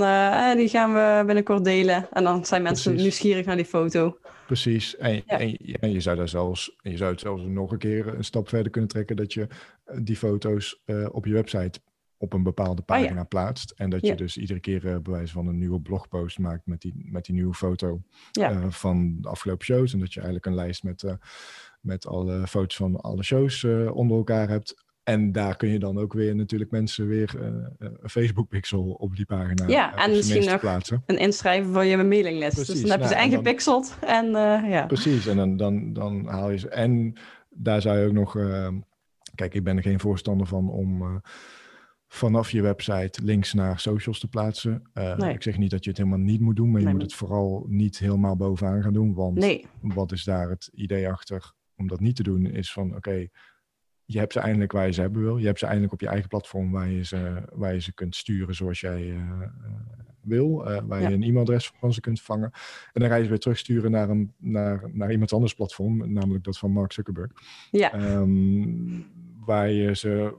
die gaan we binnenkort delen. En dan zijn mensen Precies. nieuwsgierig naar die foto. Precies. En, Ja. en, je zou daar zelfs, je zou het zelfs nog een keer een stap verder kunnen trekken dat je die foto's eh, op je website op een bepaalde Oh ja. pagina plaatst. En dat Ja. je dus iedere keer uh, bewijs van een nieuwe blogpost maakt met die, met die nieuwe foto Ja. eh, van de afgelopen shows. En dat je eigenlijk een lijst met, eh, met alle foto's van alle shows onder elkaar hebt. En daar kun je dan ook weer natuurlijk mensen weer een Facebook pixel op die pagina Ja, en misschien nog- plaatsen. En inschrijven voor je mailinglist. dus dan heb je nou, ze en dan- ingepixeld. En eh, ja. Precies, en dan, dan, dan haal je ze. En daar zou je ook nog. kijk, ik ben er geen voorstander van om vanaf je website links naar socials te plaatsen. Eh, Nee. Ik zeg niet dat je het helemaal niet moet doen, maar je Nee, moet het vooral niet helemaal bovenaan gaan doen. Want Nee, wat is daar het idee achter om dat niet te doen? Is van oké. je hebt ze eindelijk waar je ze hebben wil. Je hebt ze eindelijk op je eigen platform waar je ze, waar je ze kunt sturen zoals jij eh, eh, wil. waar Ja. je een e-mailadres van ze kunt vangen. En dan ga je ze weer terugsturen naar, een, naar, naar iemand anders platform, namelijk dat van Mark Zuckerberg. ja. Ehm, waar je ze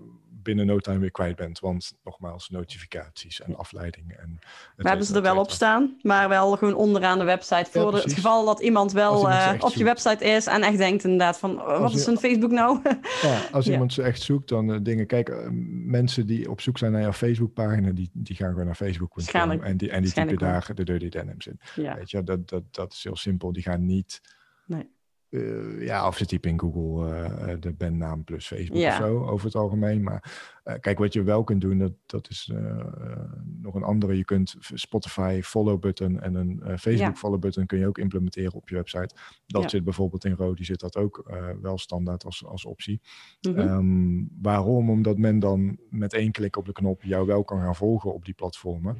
binnen no time weer kwijt bent. Want nogmaals, notificaties en afleidingen. En We hebben ze er wel op staan, maar wel gewoon onderaan de website. Voor het geval dat iemand wel iemand eh, op je website is en echt denkt inderdaad van, oh, wat is een Facebook nou? Ja, als Ja. iemand ze echt zoekt, dan eh, dingen. Kijk, eh, mensen die op zoek zijn naar jouw Facebookpagina, die, die gaan gewoon naar Facebook. Waarschijnlijk- En die, en die typen daar de Dirty Denims in. ja. Weet je, dat, dat, dat is heel simpel. Die gaan niet. Nee. Uh, ja, of ze typen in Google uh, de bandnaam plus Facebook ja. of zo, over het algemeen. Maar uh, kijk, wat je wel kunt doen, dat, dat is nog een andere. Je kunt Spotify follow button en een Facebook ja. follow button kun je ook implementeren op je website. Dat ja. zit bijvoorbeeld in Rodi, zit dat ook wel standaard als, als optie. Mm -hmm. um, waarom? Omdat men dan met één klik op de knop jou wel kan gaan volgen op die platformen.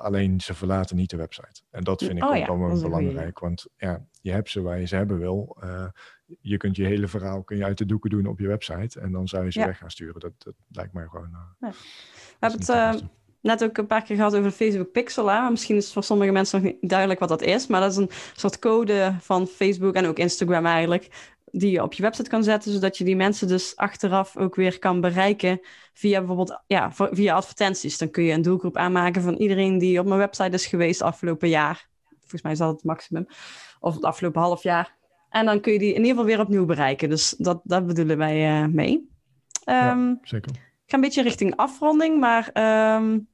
alleen ze verlaten niet de website. En dat vind ik oh, ook wel belangrijk, want ja, je hebt ze waar je ze hebben wil. Uh, je kunt je hele verhaal kun je uit de doeken doen op je website en dan zou je ze ja. weg gaan sturen. Dat, dat lijkt mij gewoon. Uh, ja. We hebben het uh, net ook een paar keer gehad over Facebook Pixel. Hè? Misschien is het voor sommige mensen nog niet duidelijk wat dat is, maar dat is een soort code van Facebook en ook Instagram eigenlijk. Die je op je website kan zetten, zodat je die mensen dus achteraf ook weer kan bereiken via bijvoorbeeld ja, via advertenties. Dan kun je een doelgroep aanmaken van iedereen die op mijn website is geweest afgelopen jaar. Volgens mij is dat het maximum of het afgelopen half jaar. En dan kun je die in ieder geval weer opnieuw bereiken. Dus dat, dat bedoelen wij uh, mee. Um, ja, ehm, zeker. Ik ga een beetje richting afronding, maar um,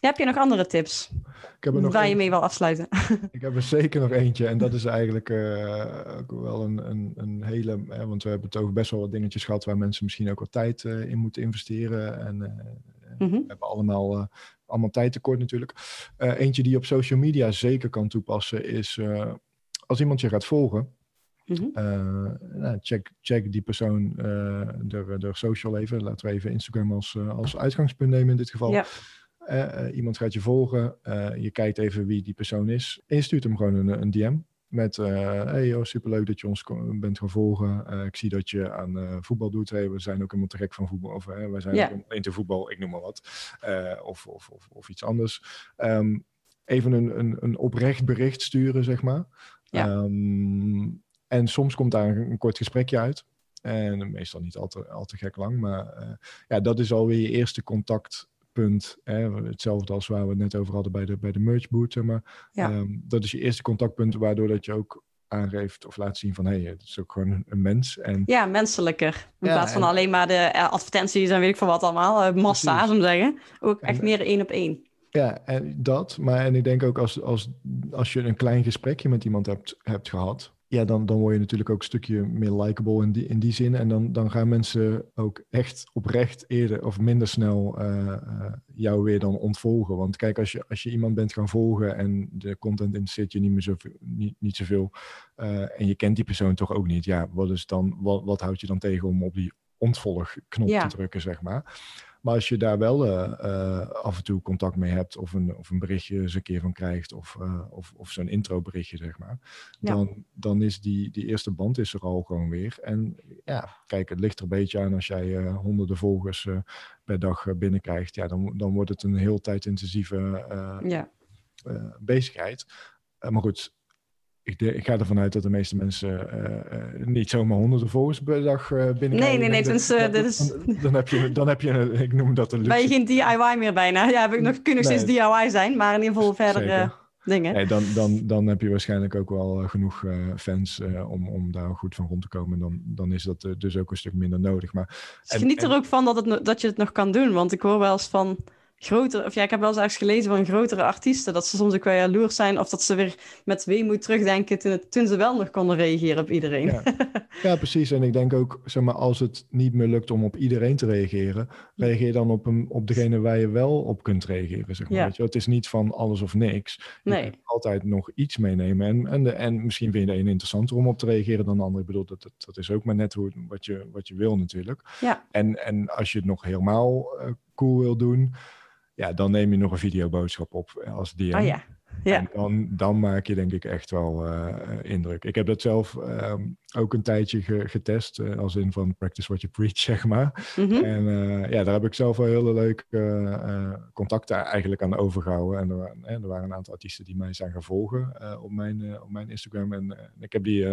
heb je nog andere tips? Ik heb er nog waar een... je mee wil afsluiten? Ik heb er zeker nog eentje. En dat is eigenlijk uh, ook wel een, een, een hele... Hè, want we hebben het over best wel wat dingetjes gehad... waar mensen misschien ook wat tijd uh, in moeten investeren. En mm -hmm. we hebben allemaal allemaal tijd tekort natuurlijk. Eentje die je op social media zeker kan toepassen is als iemand je gaat volgen. Mm -hmm. uh, nou, check, check die persoon door, door social even. Laten we even Instagram als, als uitgangspunt nemen in dit geval. Ja. iemand gaat je volgen, je kijkt even wie die persoon is. En je stuurt hem gewoon een, een DM. Met, uh, hey joh, superleuk dat je ons bent gaan volgen. Uh, ik zie dat je aan uh, voetbal doet. Hey, we zijn ook helemaal te gek van voetbal. Of wij zijn yeah. ook into voetbal, ik noem maar wat. Of, of, of, of, iets anders. Um, even een, een, een, oprecht bericht sturen, zeg maar. Ja. Um, en soms komt daar een, een, kort gesprekje uit. En meestal niet al te, al te gek lang. Maar ja, dat is alweer je eerste contact punt. Hè, hetzelfde als waar we het net over hadden bij de, bij de merch boot. Zeg maar. Ja. Um, dat is je eerste contactpunt, waardoor dat je ook aangeeft of laat zien van hé, hey, het is ook gewoon een, mens. En... Ja, menselijker. In ja, plaats van en... alleen maar de uh, advertenties en weet ik van wat allemaal, uh, massa, om zeggen. Ook echt en, meer één op één. Ja, en dat. Maar en ik denk ook als, als, als je een klein gesprekje met iemand hebt, hebt gehad, ja, dan, dan word je natuurlijk ook een stukje meer likable in die, in die zin. En dan, dan gaan mensen ook echt oprecht eerder of minder snel uh, uh, jou weer dan ontvolgen. Want kijk, als je, als je iemand bent gaan volgen en de content interesseert je niet meer zoveel, niet, niet zoveel uh, en je kent die persoon toch ook niet, ja, wat, is dan, wat, wat houdt je dan tegen om op die ontvolgknop ja. te drukken, zeg maar. Maar als je daar wel uh, uh, af en toe contact mee hebt, of een, of een berichtje eens een keer van krijgt, of, uh, of, of zo'n intro berichtje, zeg maar, ja. dan, dan is die, die eerste band is er al gewoon weer. En ja, kijk, het ligt er een beetje aan als jij honderden volgers per dag binnenkrijgt, ja, dan, dan wordt het een heel tijdintensieve ja. bezigheid. maar goed, ik, de, ik, ga ervan uit dat de meeste mensen uh, uh, niet zomaar honderden volgers per dag uh, binnenkrijgen. Nee, nee, nee. Dus, dan, is... dan, dan, heb je, dan heb je, een, ik noem dat een luxe. Ben je geen DIY meer bijna? Ja, heb ik nog, kunnen nog steeds DIY zijn, maar in ieder geval verder dingen. Nee, dan, dan, dan heb je waarschijnlijk ook wel genoeg fans om, om daar goed van rond te komen. Dan, dan is dat dus ook een stuk minder nodig. Maar, dus en, geniet er ook van dat, het, dat je het nog kan doen, want ik hoor wel eens van grotere, of ja, ik heb wel eens ergens gelezen van grotere artiesten, dat ze soms ook wel jaloers zijn of dat ze weer met weemoed terugdenken toen, het, toen ze wel nog konden reageren op iedereen. Ja. ja. precies. En ik denk ook, zeg maar, als het niet meer lukt om op iedereen te reageren, reageer dan op, een, op degene waar je wel op kunt reageren, zeg maar. Ja. Weet je? Het is niet van alles of niks. Je nee. kunt altijd nog iets meenemen. En, en, de, en misschien vind je de een interessanter om op te reageren dan de ander. Ik bedoel, dat, dat, dat is ook maar net hoe, wat, je, wat je wil natuurlijk. Ja. En, en als je het nog helemaal uh, cool wil doen, ja, dan neem je nog een videoboodschap op als DM. Oh ja. Ja. En dan, dan maak je denk ik echt wel uh, indruk. Ik heb dat zelf um, ook een tijdje ge getest, uh, als in van practice what you preach, zeg maar. Mm -hmm. En uh, ja, daar heb ik zelf wel hele leuke contacten eigenlijk aan overgehouden. En er, waren, er waren een aantal artiesten die mij zijn gaan volgen op, mijn, op mijn Instagram. En ik heb die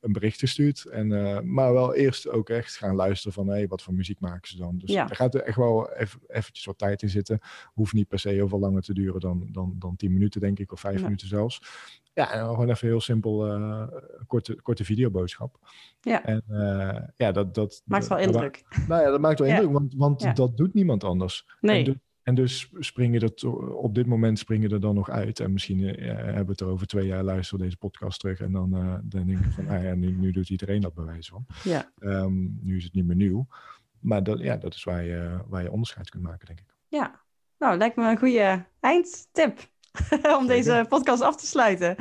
een bericht gestuurd. En, maar wel eerst ook echt gaan luisteren van, hey, wat voor muziek maken ze dan? Dus ja. er gaat er echt wel even, eventjes wat tijd in zitten. Hoeft niet per se heel veel langer te duren dan, dan, dan 10 minuten, denk ik, of vijf ja. minuten zelfs. Ja, en gewoon even heel simpel uh, korte, korte videoboodschap. Ja. En uh, ja, dat... dat maakt wel indruk. Dat, nou ja, dat maakt wel indruk, want, want ja. dat doet niemand anders. Nee. En, en dus springen to- op dit moment springen er dan nog uit. En misschien eh, hebben we het er over twee jaar luisteren deze podcast terug. En dan, eh, dan denk ik van, ah ja, nu, nu doet iedereen dat bewijs van. Ja. Ehm, nu is het niet meer nieuw. Maar dat, ja, dat is waar je, waar je onderscheid kunt maken, denk ik. Ja, nou, lijkt me een goede eindtip om deze podcast af te sluiten.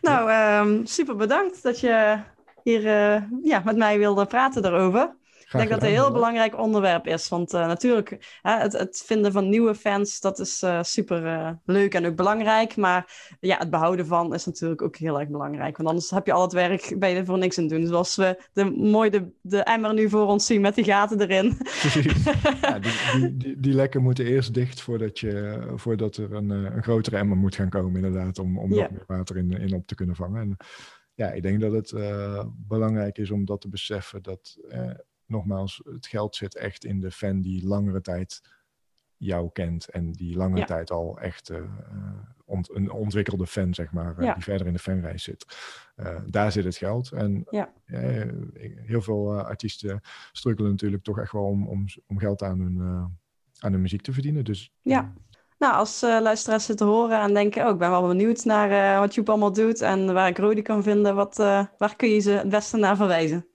Nou, ehm, super bedankt dat je hier eh, ja, met mij wilde praten daarover. Ik denk dat het een heel belangrijk onderwerp is. Want uh, natuurlijk, hè, het, het, vinden van nieuwe fans, dat is uh, super uh, leuk en ook belangrijk. Maar ja, het behouden van is natuurlijk ook heel erg belangrijk. Want anders heb je al het werk bij je voor niks aan doen. Zoals we de, mooi de, de emmer nu voor ons zien met die gaten erin. Precies. ja, die, die, die, die, lekken moeten eerst dicht voordat, je, voordat er een, een grotere emmer moet gaan komen, inderdaad. Om, om ja. nog meer water in, in op te kunnen vangen. En, ja, ik denk dat het belangrijk is om dat te beseffen. Dat nogmaals, het geld zit echt in de fan die langere tijd jou kent en die langere ja. tijd al echt uh, ont een ontwikkelde fan, zeg maar, ja. die verder in de fanreis zit. Uh, daar zit het geld. En ja. heel veel artiesten struggelen natuurlijk toch echt wel om, om, om geld aan hun, aan hun muziek te verdienen. Dus, ja. Nou, als luisteraars zitten horen en denken, oh, ik ben wel benieuwd naar wat Joep allemaal doet en waar ik Rodi kan vinden, wat, waar kun je ze het beste naar verwijzen?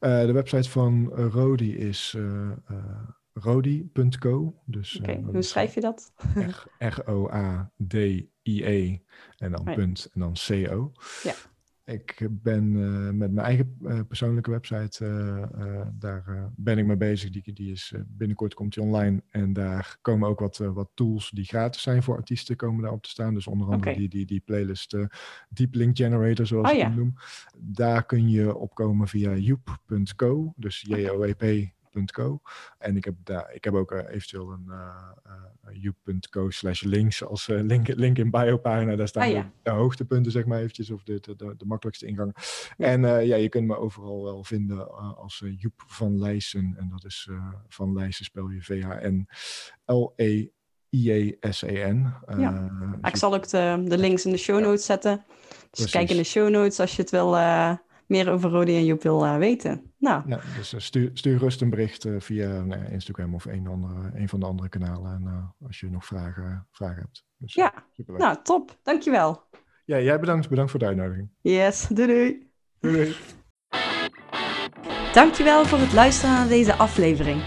Uh, de website van Rodi is uh, rodi.co. Dus, Oké, okay, hoe schrijf je dat? R-O-A-D-I-E en dan punt en dan C-O. Ja. Ik ben met mijn eigen persoonlijke website, daar ben ik mee bezig. Die, die is, binnenkort komt die online en daar komen ook wat, wat tools die gratis zijn voor artiesten komen daarop te staan. Dus onder andere die, die, die playlist Deep Link Generator, zoals Oh ik ja. hem noem. Daar kun je opkomen via joep.co, dus J-O-E-P.co. En ik heb, daar, ik heb ook eh, eventueel een uh, uh, joep.co slash links als eh, link, link in bio pagina. Daar staan Ah, ja. de, de hoogtepunten, zeg maar eventjes, of de, de, de, makkelijkste ingang. Ja. En eh, ja, je kunt me overal wel vinden eh, als eh, Joep van Leijsen. En dat is eh, van Leijsen spel je V-H-N L-E-I-E-S-E-N. Ja. Eh, Ik zal ook de, de links in de show notes zetten. Dus Precies. kijk in de show notes als je het wil, eh, meer over Rodi en Joep wil eh, weten. Nou, Ja, dus eh, stuur, stuur rust een bericht eh, via Instagram of een, andere, een van de andere kanalen. En als je nog vragen, vragen hebt. Dus, ja, superleuk. nou top. Dankjewel. Ja, jij bedankt. Bedankt voor de uitnodiging. Yes, doei doei. Doei, doei. Dankjewel voor het luisteren naar deze aflevering.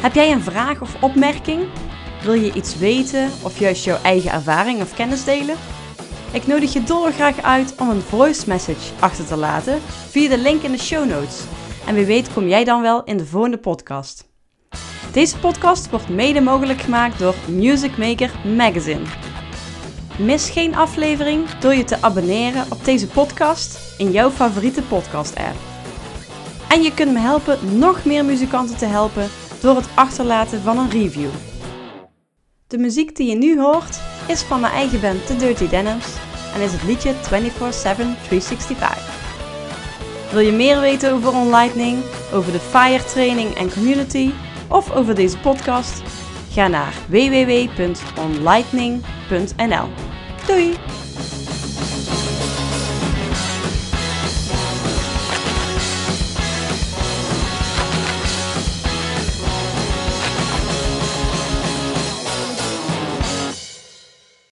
Heb jij een vraag of opmerking? Wil je iets weten of juist jouw eigen ervaring of kennis delen? Ik nodig je dolgraag uit om een voice message achter te laten via de link in de show notes. En wie weet kom jij dan wel in de volgende podcast. Deze podcast wordt mede mogelijk gemaakt door Music Maker Magazine. Mis geen aflevering door je te abonneren op deze podcast in jouw favoriete podcast app. En je kunt me helpen nog meer muzikanten te helpen door het achterlaten van een review. De muziek die je nu hoort is van mijn eigen band The Dirty Denims en is het liedje 24-7 365. Wil je meer weten over OnLightning, over de FIRE training en community of over deze podcast? Ga naar www.onlightning.nl. Doei!